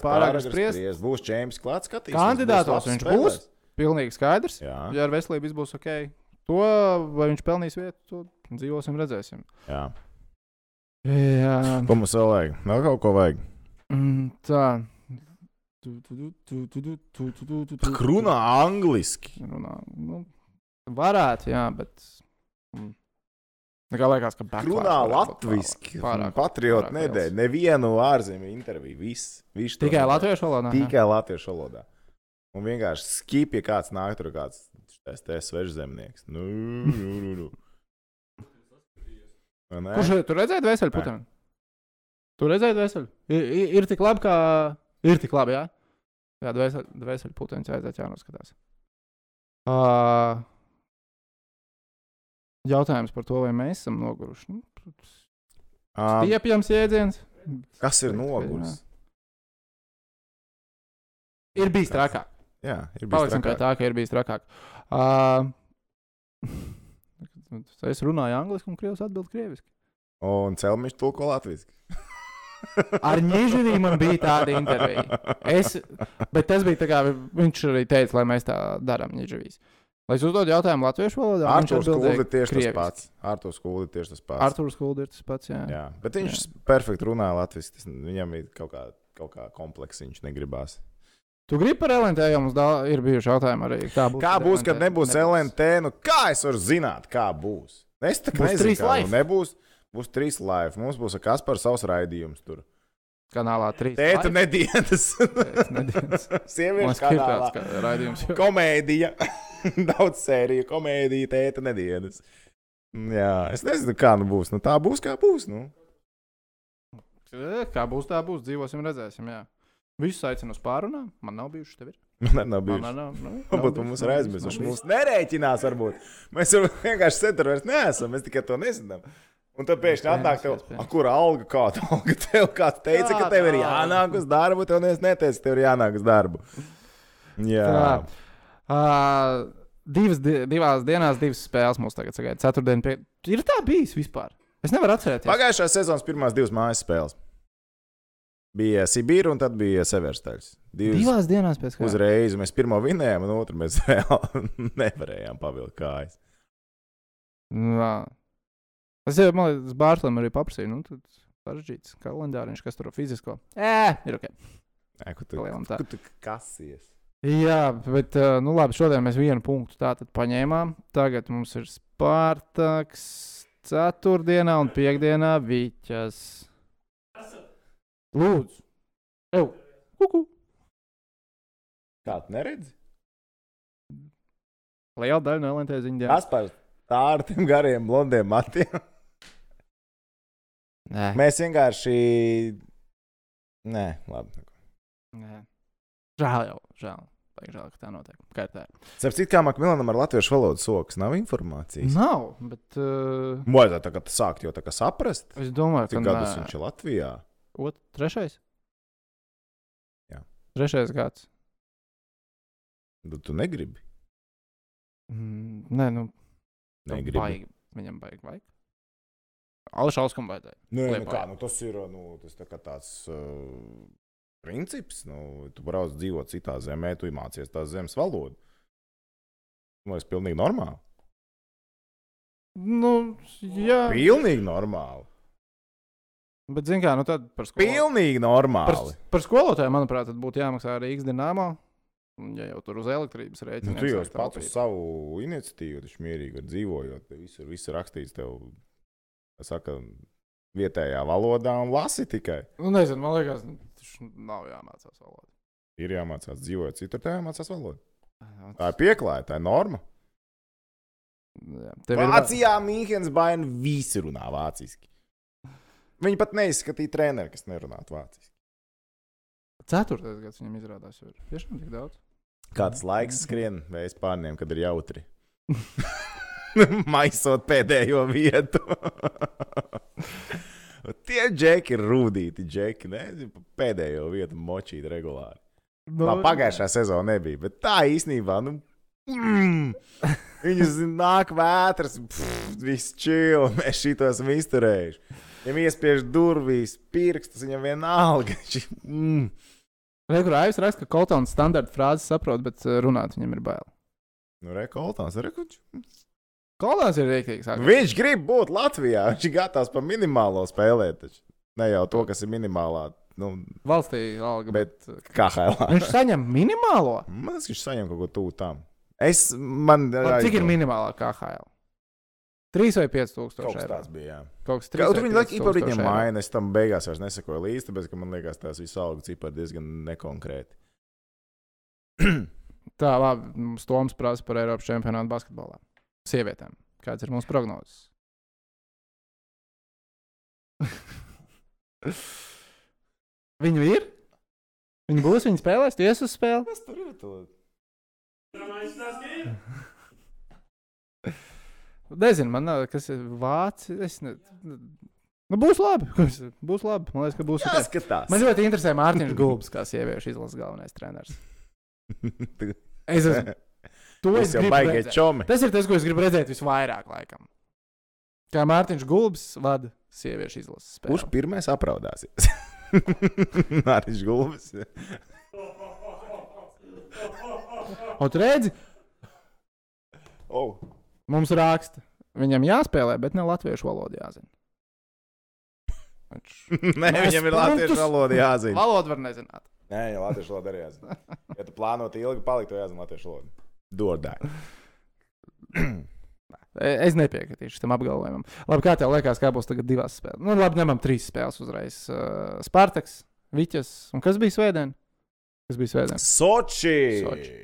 Pārāk spriest. Būs čempions klāts skatīties. Kandidātos viņš būs. Pilnīgi skaidrs. Jā, Ja ar veselību viss būs ok, to vai viņš pelnīs vietu, to dzīvosim, redzēsim. jā. Jā. Ko mums vēl vajag? Vēl kaut ko vajag. Mm, tā. Runā angliski. Runā, nu, varētu, jā, bet. Mm. Kā liekas, ka backlash. Runā latviski. Patriotu nedēļu. Nevienu ārzemju interviju. Viss. Viss Tikai latviešu valodā. Tikai latviešu valodā. Un vienkārši skipja, kāds nāk tur kāds. Tas te svešzemnieks. Nu, nu, nu, nu. Kurš tur redzēja veselu putenu? Tur redzēja veselu. Ir, ir, ir tik labi, kā. Ir tik labi, jā. Jā, veselu putenu vajadzētu jānoskatās. Uh, jautājums par to, vai mēs esam noguruši. Nu, Stiepjams jēdziens. Kas ir noguris? Ir bijis trakāk. Jā, ir bijis Paliksim trakāk. tā, ka ir bijis trakāk. Uh, es runāju angliski un krievs atbild krieviski. Un Celmiņš tulko latviešu. Ar Nīžavī man bija tāda intervija. Es, bet tas bija tā kā viņš arī teica, lai mēs tā darām Nīžavīs. Lai es uzdodu jautājumu latviešu valodā, Ar to skolu ir tieši krieviski. tas pats. Ar to skolu ir tieši tas pats. Artūrs Kulda ir tas pats, jā. Jā, bet viņš perfekti runā latviešu. Viņam ir kaut kā, kaut kā kompleks, viņš negribās. Tu gribi par LNT, jo mums dā, ir bijuši jautājumi arī. Kā būs, Kā būs, kad nebūs LNT? Nu, kā es varu zināt, kā būs? Es tā kā Būs nezinu, kā, nu, nebūs. Būs trīs live. Mums būs kas par savus raidījumus tur. Kanālā 3. Tēta nedēļas. Ir kanālā. kā raidījums. Komēdija. Daudz sēriju, komēdija, tēta nedēļas. Jā, es nezinu, kā nu būs. Nu, tā būs, kā būs. Nu. Kā būs, tā būs. Dzīvosim, redzēsim. Jā. Visus aicinu uz pārunām. Man nav bijuši tevi. Man nav Man bijuši. nav, nav, Varbūt nav mums ir aizmirsuši. Mums nerēķinās, varbūt. Mēs jau vienkārši centrā vairs neesam. Mēs tikai to nezinām. Un tad pēkšņi atnāk tev. "A, kur alga, kāda alga tev, kāds teica, ka Kāda tev ir jānāk uz darbu, tev neviens neteica, ka tev ir jānāk uz darbu. Jā, Tā. Uh, divas, di divās dienās, divas spēles mums tagad sagaida. Ceturtdien, pie... ir tā bijis vispār. Es nevaru atcerēties. Pagājušā sezonas pirmās divas mājas spēles. Bija Sibīra un tad bija Severstaļs. Divas Divās dienās pēc tam. uzreiz. Mēs pirmo vinējām, un otru mēs reāli nevarējām pavilkt kājas. Es jau, man liekas, Bārtaļam arī paprasīju. Nu, tad sarežģīts kalendāriņš, kas tur fizisko. Ē, ir ok. Nē, ko tu, ko tu kasies? Jā, bet, nu labi, šodien mēs vienu punktu tātad paņēmām. Tagad mums ir Spārtaks, ceturtdienā un piekdienā Viķas. Lūdzu, Ew. Kuku. Kā tu neredzi? Liela daļa no LNT ziņām. Kas par tā ar tiem gariem blondiem matiem? Nē, Mēs vienkārši. Nē, labi. nē. Žēl jau, žēl. Vajag žēl, ka tā notiek. Kā ir tā? Starp citu, kā Makmillanam ar latviešu valodas sokas nav informācijas. Nav, bet uh, Vajadzētu tā kā sākt jau tā kā saprast, es domāju, cik ka gadus nē. viņš ir Latvijā. Ot, trešais? Jā. Trešais gads. Bet tu negribi. Mm, nē, nu, Negribi. Baigi. Viņam baigi vajag. Alšauskam vajadzēja. Nē, nu Liepājā. kā, nu tas ir nu, tas tā tāds uh, princips. Nu, tu brauc dzīvot citā zemē, tu iemācies tās zemes valodu. Man liekas, pilnīgi normāli. Nu, jā. Pilnīgi normāli. Bet, zin kā, nu tad par skolotāju. Pilnīgi Par, normāli. par skolotāju, manuprāt, būtu jāmaksā arī X dīnāmā. Ja jau tur uz elektrības rēķina, Nu, tu jau pats uz savu iniciatīvu, taču mierīgi dzīvojot. Visur viss ir rakstīts tev, kā saka, vietējā valodā un lasi tikai. Nu, nezinu, man liekas, tas nav jāmācās valoda. Ir jāmācās dzīvot citur, tā jāmācās valoda. Tā ir pieklājība, tā ir norma. Jā, tev ir Vācijā Mīhens baina visi runā vāciski. Viņi pat neizskatīja treneri, kas nerunātu vāciski. Ceturtais gads viņam izrādās, jau ir tiešām tik daudz. Kāds laiks skrien vējas pārniem, kad ir jautri. Maisot pēdējo vietu. Tie džeki ir rūtīti, džeki. Ne? Pēdējo vietu močīt regulāri. Nu, Tā pagājušā sezona nebija, bet tā īstenībā, nu, Mm. Viņus nāk vētras, pff, viss čili. Mēs šito esam izturējuši. Viņam iespiež durvīs, pirkstus, viņam vienalga. Mm. Rekur Aivs raksta, ka Koltons standarta frāzi saprot, bet uh, runāt viņam ir bail. Nu, rekoltās, rekuģis. Koltons ir rīktīgs. Viņš grib būt Latvijā. Viņš ir gatavs par minimālo spēlēt. Taču. Ne jau to, kas ir minimālā. Nu, Valstī alga, bet, bet kā Hailā. viņš saņem minimālo. Man liekas, viņš saņem kaut ko tuvu tam. Es, man, Labi, cik ir minimālā KHL? 3 vai 5 Kaut tūkstoši eiro. tāds bija. Jā. Kaut kas Kā, tur viņi laikam par 3 viņiem maina. Es tam beigās vairs nesakoju līdzi, tāpēc, ka man liekas, tās visas algu cipari diezgan nekonkrēti. Tā, labi, mums Toms prasa par Eiropas čempionātu basketbolā. Sievietēm. Kāds ir mūsu prognozes? Viņu ir? Viņi būs, viņi spēlēs, tu ies uz spēli. Kas tur ir? Nezinu, man nav, kas ir vācis. Es ne... Nu, būs labi. Būs labi. Man liekas, ka būs. Jāskatās. Man ļoti interesē Mārtiņš Gulbs, kā sieviešu izlases galvenais treneris. Es esmu. To es Tas jau redzēt. čomi. Tas ir tas, ko es gribu redzēt visvairāk, laikam. Kā Mārtiņš Gulbs vada sieviešu izlases spēli. Kurš pirmais apraudāsies? Mārtiņš Gulbis. O, tu redzi, Oh. Mums raksta. Viņam jāspēlē, bet ne latviešu valodā jāzina. Nē, Mēs viņam ir latviešu valoda jāzina. valodu var nezināt. Nē, jau latviešu valoda arī jāzina. Ja tu plāno ilgi palikt, tad jāzina latviešu valoda. Dodai. E- Es nepiekritīšu tam apgalvojumam. Labi, kā tev liekas, kā būs tagad divās spēlēs? Nu, labi, ņemam trīs spēles uzreiz. Uh, Spartaks, Viķis un kas bija svētdien? Kas bija svētdien? Soči! Soči.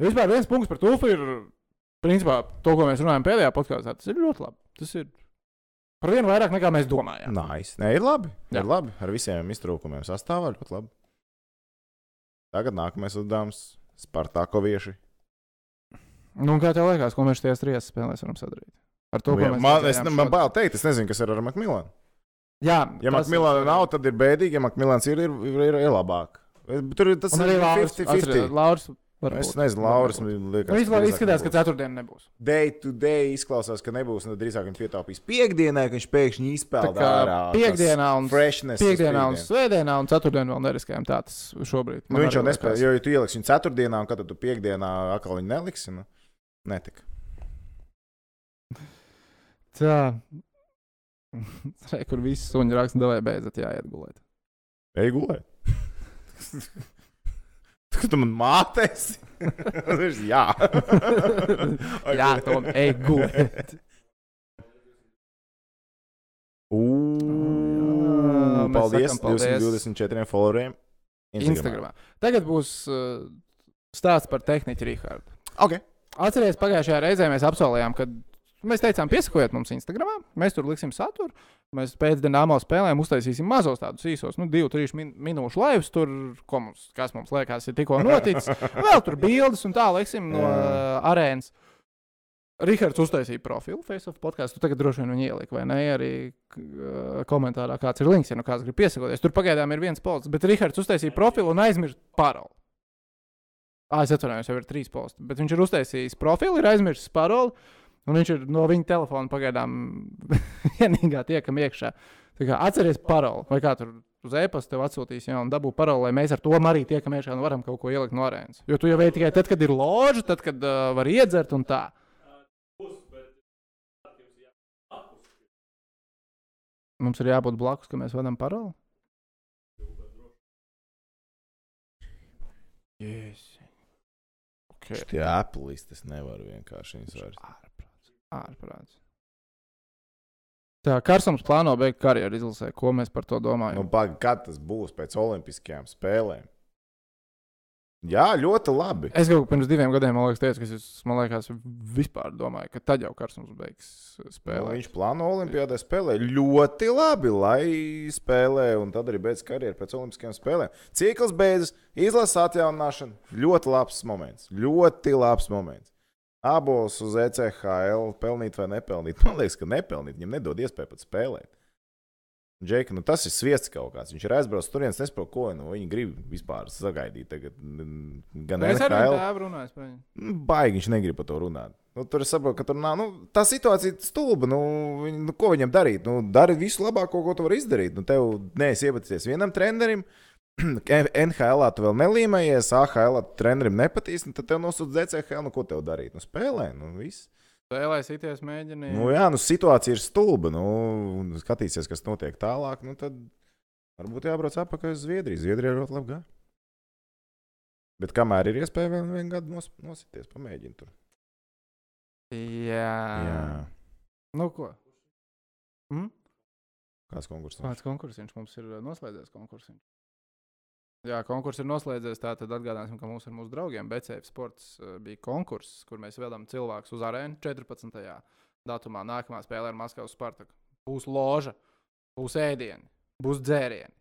Vispār viens punkts par Tūfu ir, principā, to, ko mēs runājam pēdējā podkāstā. Tas ir ļoti labi. Tas ir par vienu vairāk nekā mēs domājām. Nice. Nē, ir labi. Jā. Ir labi. Ar visiem iztrūkumiem sastāvā ļoti labi. Tagad nākamais uzdevums - Spartakovieši. Nu, kā tev liekas, ko mēs šajās trijās spēlēs varam sadarīt? Ar to, ko Ja, mēs man, es, man šodien. bail teikt, es nezinu, kas ir ar Makmilānu. Jā, Ja Makmilāna ir- nav, tad ir bēdīgi. Ja Makmilāns ir, ir, ir, ir, ir labāk. Tur ir tas Un arī Lauris. 50-50. atceries, Lauris varbūt. Es nezinu, Lauris. man Nu, izskatās, ka nebūs. ceturtdien nebūs. Day to day izklausās, ka nebūs. tad Drīzāk viņš pietaupīs piekdienai, ka viņš pēkšņi kā ārā. piekdienā un Piekdienā un svētdienā un ceturtdienā vēl neriskējām. Tā tas šobrīd. Nu, viņš jau nespēja, jo, ja tu ieliksi viņu ceturtdienā, un kad tu piekdienā atkal viņu neliksi, nu, netika. Tā. Re, kur viss suņi raksta, devai beidzot jāiet gulēt. Ej gulēt. Tu tu man mātēsi? Jā. Jā, Tom, ej gulēt. Mēs Paldies sakam paldies. 224 followeriem. Instagramā. Tagad būs uh, stāsts par tehniķu Rīgārdu. Ok. Atcerieties, pagājušajā reizē mēs apsolījām, ka mēs teicām, piesakojiet mums Instagram, mēs tur liksim saturu. Mēs pēc dīnāmo spēlēm uztaisīsim mazos tādus īsos, nu, divu, trīs min minūšu laivus, tur, mums, kas mums liekas, ir tikko noticis. Vēl tur bildes un tā liksim no uh, arēnas. Rihards uztaisīja profilu Facebook podkāstu. Tu tagad droši vien viņu ieliki, vai ne? Arī komentārā kāds ir links, ja nu kāds grib piesakoties. Tur pagaidām ir viens posts, bet Rihards uztaisīja profilu un aizmirst paroli. Ah, es atvainojos, jau ir trīs posti. Bet viņš ir uztaisījis profilu, ir aizmirsis paroli. Un viņš ir no viņa telefona pagaidām vienīgā tiekam iekšā. Atceries paroli, vai kā tur uz e-pasta tev atsūtīs jaunu dabu paroli, lai mēs ar to arī tiekam iekšā un varam kaut ko ielikt no arēnas. Jo tu jau veidi tikai tad, kad ir loža, tad, kad uh, var iedzert un tā. Mums ir jābūt blakus, ka mēs vadām paroli. Yes. Okay. Tie aplis, tas nevar vienkārši viņus vairs. Ārprāts. Tā Karsams plāno beigt karjeru izlasē. Ko mēs par to Nu, domājam? pag, kad tas būs pēc Olimpiskajām spēlēm? Jā, ļoti labi. Es kā pirms diviem gadiem man liekas, teicu, ka es man liekas, vispār domāju, ka tad jau Karsams beigs Nu, spēlēt. viņš plāno Olimpijādē spēlēt ļoti labi, lai spēlē, un tad arī beidz karjeru pēc Olimpiskajām spēlēm. Cikls beidzas, izlases atjaunināšana. Ļoti labs moments. Ļoti labs moments. Abos uz ECHL pelnīt vai nepelnīt. Man liekas, ka nepelnīt. Viņam nedod iespēju pat spēlēt. Džeki, nu tas ir sviests kaut kāds. Viņš ir aizbraucis tur, viens nesaprot, ko nu, viņi grib vispār sagaidīt. Tagad, gan Es ar viņu runāju par viņu. nu, baigi viņš negrib par to runāt. Nu, tur es saprotu, ka tur nav. Nu, tā situācija ir stulba. Nu, viņ, nu, ko viņam darīt? Nu, dari visu labāko, ko tu vari izdarīt. Nu, tev neesi iepazīstināts vienam trenerim. NHL tu vēl nelīmējies, AHL trenerim nepatīs, tad tev nosūta DCHL. Nu, ko tev darīt? Nu, spēlē, nu, viss. Spēlēs, ities, mēģināja. Nu, jā, nu, situācija ir stulba. Nu, skatīsies, kas notiek tālāk. Nu, tad varbūt jābrauc atpakaļ uz Zviedriju. Zviedrija ir ļoti labi. gāja. Bet kamēr ir iespēja vēl vienu gadu nos, nosities, pamēģināt tur. Jā. Jā. Nu, ko? Hm? Kāds konkurss? Kāds konkursiņš mums ir noslēdzies? Konkursiņš. Jā, konkurss ir noslēdzies. Tātad atgādāsim, ka mums ar mūsu draugiem BCF Sports uh, bija konkurss, kur mēs vedam cilvēkus uz arēnu 14. datumā. Nākamā spēlē ar Maskavas Spartaku. Būs loža, būs ēdieni, būs dzērieni.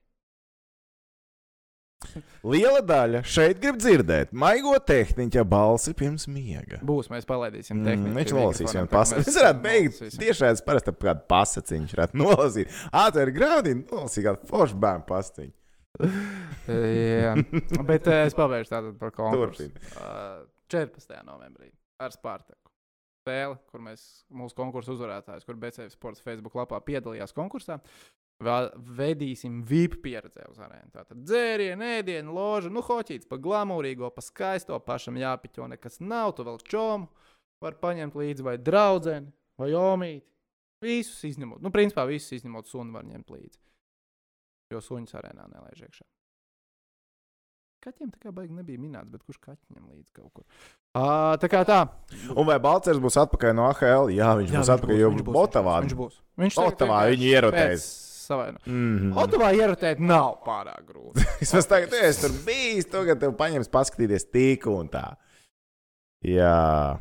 Liela daļa šeit grib dzirdēt maigo tehniķa balsi pirms miega. Būs, mēs palaidīsim Mm, tehniku. viņš pie nolasīs vienu pasaku. mēs Viņš varētu beigt tieši tāds parasti kādu pasaciņu. Viņš varētu nolasīt. Ātri grāmatā nolasīt kādu foršu bērnu pastiņu. Jā, bet eh, es pabeigšu tātad par konkursu. Uh, 14. novembrī ar Spartaku. Spēle, kur mēs mūsu konkursu uzvarētājs, kur BCF Sports Facebook lapā piedalījās konkursā. Vedīsim VIP pieredzē uz arēnu. Tātad dzērienu, ēdienu, ložu, nu, hoķīts pa glamūrīgo, pa skaisto, pašam jāpiķo nekas nav. Tu vēl čomu var paņemt līdzi vai draugu vai omīti. Visus izņemot, nu, principā visus izņemot sunu var ņemt līdzi. Jo suņus arēnā nelaiž iekšā. Kaķiem tā kā baigi nebija minēts, bet kurš kaķi ņem līdzi kaut kur? Uh, tā kā tā. Un vai Balčers būs atpakaļ no AHL? Jā, viņš Jā, būs atpakaļ jau viņš būs, Botavā. Viņš būs. Viņš tagad Otavā vienkārši viņu ierotēs. Savaino. Mm. Otavā ierotēt nav pārāk grūti. Es tagad esmu tur bijis, tagad tev paņems paskatīties tik un tā. Jā.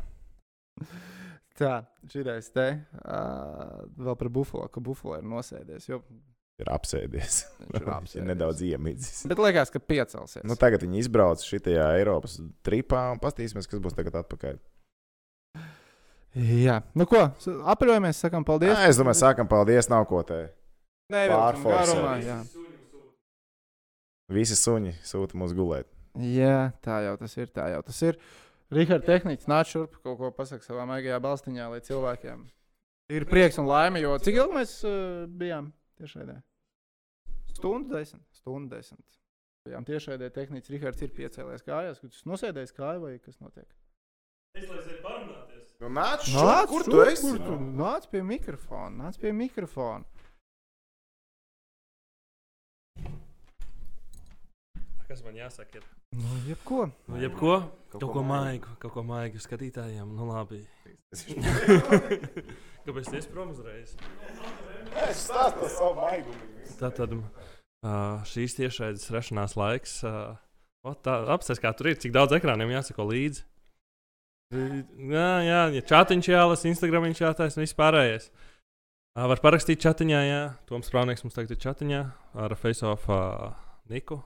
Tā, šitais te uh, vēl par bufalo, ka bufalo ir nosēdies. Jo Ir apsēdies. viņš ir apsēdies. nedaudz iemidzis. Bet liekas, ka piecelsies. Nu, tagad viņi izbrauc šitajā Eiropas tripā un paskatīsimies, kas būs tagad atpakaļ. Jā, nu ko, s- apaļojamies, sakam paldies. Jā, es domāju, sākam, paldies, nav ko te. Garumā, jā. Visi suņi sūta mūs gulēt. jā, tā jau tas ir, tā jau tas ir. Rihards Tehniķis nāc šurp, kaut ko pasakā savā maigajā balstiņā, lai cilvēkiem ir prieks un laime. Jo cik ilgi mēs uh, bijām tiešraidē? Stundu desmit. Stundu desmit. Bijām tiešraidē, tehnicis Rihards ir piecēlējis kājās. Jūs nosēdējis kāju vai kas notiek? Nu, nāc, Nāc, kur šurp, tu esi? Kur tu? Nāc pie mikrofona, nāc pie mikrofona. Kas man jāsaka? Ir? Nu, jebko. Nu, jebko, Kaut kaut, ko maigu, kaut ko maigu skatītājiem. Nu, labi. Kāpēc tu esi prom uzreiz? Es stāstu par savu maigumu. Tātad uh, šīs tiešraides rašanās laiks. Uh, Apstāties, kā tur ir, cik daudz ekrāniem jāsako līdzi. Jā, jā, ja chatiņš jālasa, Instagram viņš jātaisa un viss pārējais. Uh, var parakstīt chatiņā, jā. Toms Prāvnieks mums tagad ir chatiņā ar face-off uh, Niku.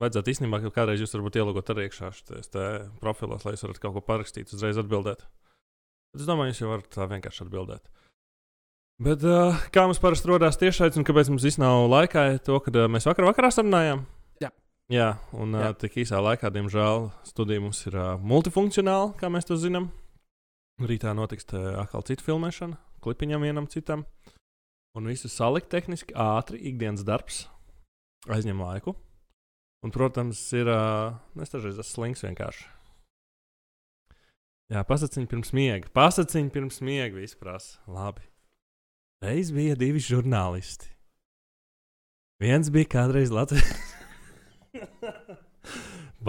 Vajadzētu īstenībā, ka kādreiz jūs varbūt ielūgot arī iekšā šajos profilos, lai jūs varat kaut ko parakstīt, uzreiz atbildēt. Bet es domāju, jūs jau varat tā vienkārši atbildēt. Bet uh, kā mums parasti radās tiešais un kāpēc mums viss nav laikā, ir to, ka uh, mēs vakar vakarā sarunājām. Jā. Jā, un uh, Jā. tik īsā laikā, diemžēl, studija mums ir uh, multifunkcionāla, kā mēs to zinām. Rītā notiks te atkal cita filmēšana, klipiņam vienam citam. Un visu salikt tehniski ātri, ikdienas darbs aizņem laiku. Un, protams, ir uh, nestažreiz tas slings vienkārši. Jā, pasakiņ pirms miega. Pasakiņ pirms miega vispār. Labi. Reiz bija divi žurnālisti. Viens bija kādreiz Latvijas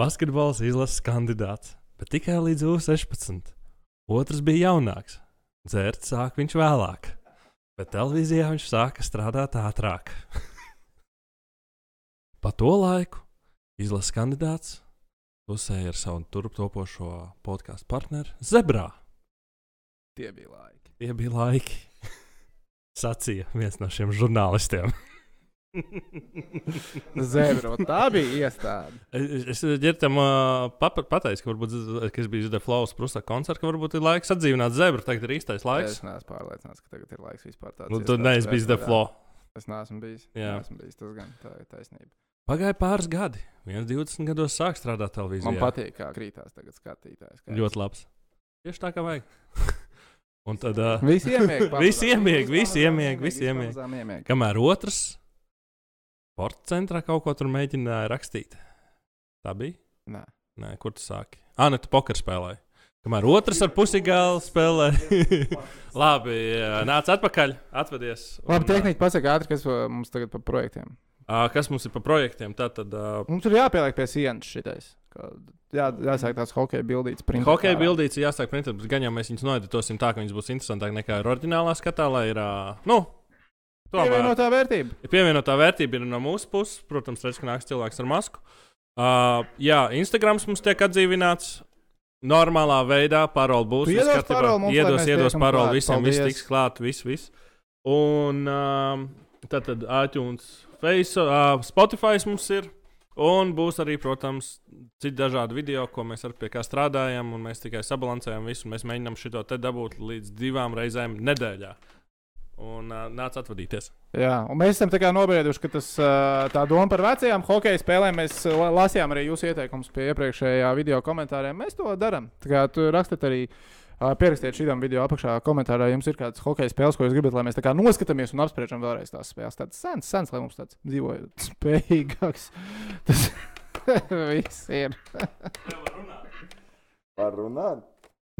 basketbols izlases kandidāts, bet tikai līdz U16. Otrs bija jaunāks. Dzērt sāk viņš vēlāk, bet televīzijā viņš sāka strādāt ātrāk. pa to laiku izlases kandidāts pusēja ar savu turptopošo podkāstu partneri Zebrā. Tie bija laiki. Tie bija laiki. Sacīja viens no šiem žurnālistiem. Zebra, tā bija iestāde. Es, ģērtam uh, pateicu, ka varbūt ka es biju Zudē Flaus Prusa koncerta, ka varbūt ir laiks atdzīvināt zebru. Tagad ir īstais laiks. Es neesmu pārliecināts, ka tagad ir laiks vispār tāds. Nu, tad neesi bijis Flau. Es neesmu bijis. Jā. Neesmu bijis tas gan, tā ir taisnība. Pagāja pāris gadi. Viens 20 gados sāk strādāt televīzijā. Man patīk, kā krītās tagad skatītājs. kā Ļoti labs. Tieši tā kā vajag. Un tad, uh, Visi iemieg. Visi iemieg, visi iemieg, visi iemieg. iemieg. kamēr otrs sporta centrā kaut ko tur mēģināja rakstīt. Tā bija? Nē. Nē, kur tu sāki? Ah, ne, tu poker spēlēji. Kamēr otrs ar pusigālu spēlē. Labi, nāc atpakaļ, atvedies. Labi, Un, tehniski pasaka ātri, kas uh, mums tagad par projektiem. ā, Kas mums ir pa projektiem? Tātad uh, Mums ir jāpieliek pie sienas šitais. Jā, jāsāk tās hokeja bildītas. bildīts ir jāsāk printēt, bet gan jau mēs viņus noeditosim tā, ka viņas būs interesantākas nekā ir oriģinālā skatā, lai ir. ā, Nu, tomēr. Pievienotā vērtība. Ja pievienotā vērtība ir no mūsu puses, protams, redz, ka nāks cilvēks ar masku. Uh, jā, Instagrams mums tiek atdzīvināts. Normālā veidā paroli būs. Tu viss iedos paroli iedos, iedos paroli visiem, viss Paldies. tiks klāt, viss, viss. Un um, tad, tad iTunes, Face, uh, Spotify mums ir. Un būs arī, protams, citi dažādi video, ko mēs ar pie kā strādājam, un mēs tikai sabalansējam visu. Mēs mēģinām šo te dabūt līdz divām reizēm nedēļā. Un uh, nāc atvadīties. Jā, un mēs esam nobrieduši, ka tas, ā, tā doma par vecajām hokeja spēlēm, mēs la- lasījām arī jūsu ieteikumus pie iepriekšējā video komentāriem. Mēs to darām. Tā kā tu rakstat arī, ā, pierakstiet šīm video apakšā komentārā, ja jums ir kāds hokeja spēles, ko jūs gribat, lai mēs tā kā noskatāmies un apspriežam vēlreiz tās spēles. Tāds sens, sens, lai mums tāds dzīvojot spējīgāks. Tas viss ir. Var runāt?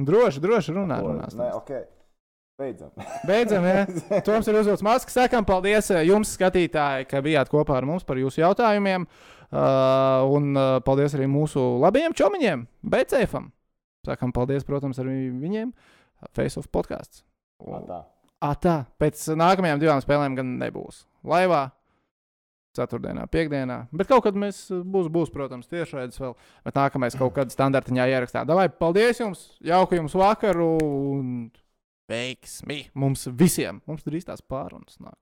Droši, droši runā. runās. Nē, ok. Beidzam. Beidzam, jā. Toms ir uzvilcis masku. Sakām paldies jums, skatītāji, ka bijāt kopā ar mums par jūsu jautājumiem. Uh, un uh, paldies arī mūsu labajiem čomiņiem, Beicēfam. Sakām paldies, protams, arī viņiem. Face of podkāsts. Tā. Tā. Pēc nākamajām divām spēlēm gan nebūs. Laivā. Ceturtdienā, piekdienā. Bet kaut kad mēs eh, būs, būs protams, tiešraides vēl. Bet nākamais kaut kad standartiņā ierakstā. Davai, paldies jums! Jauku jums vakaru! Un veiksmi mums visiem! Mums drīz tās pārunas nāk.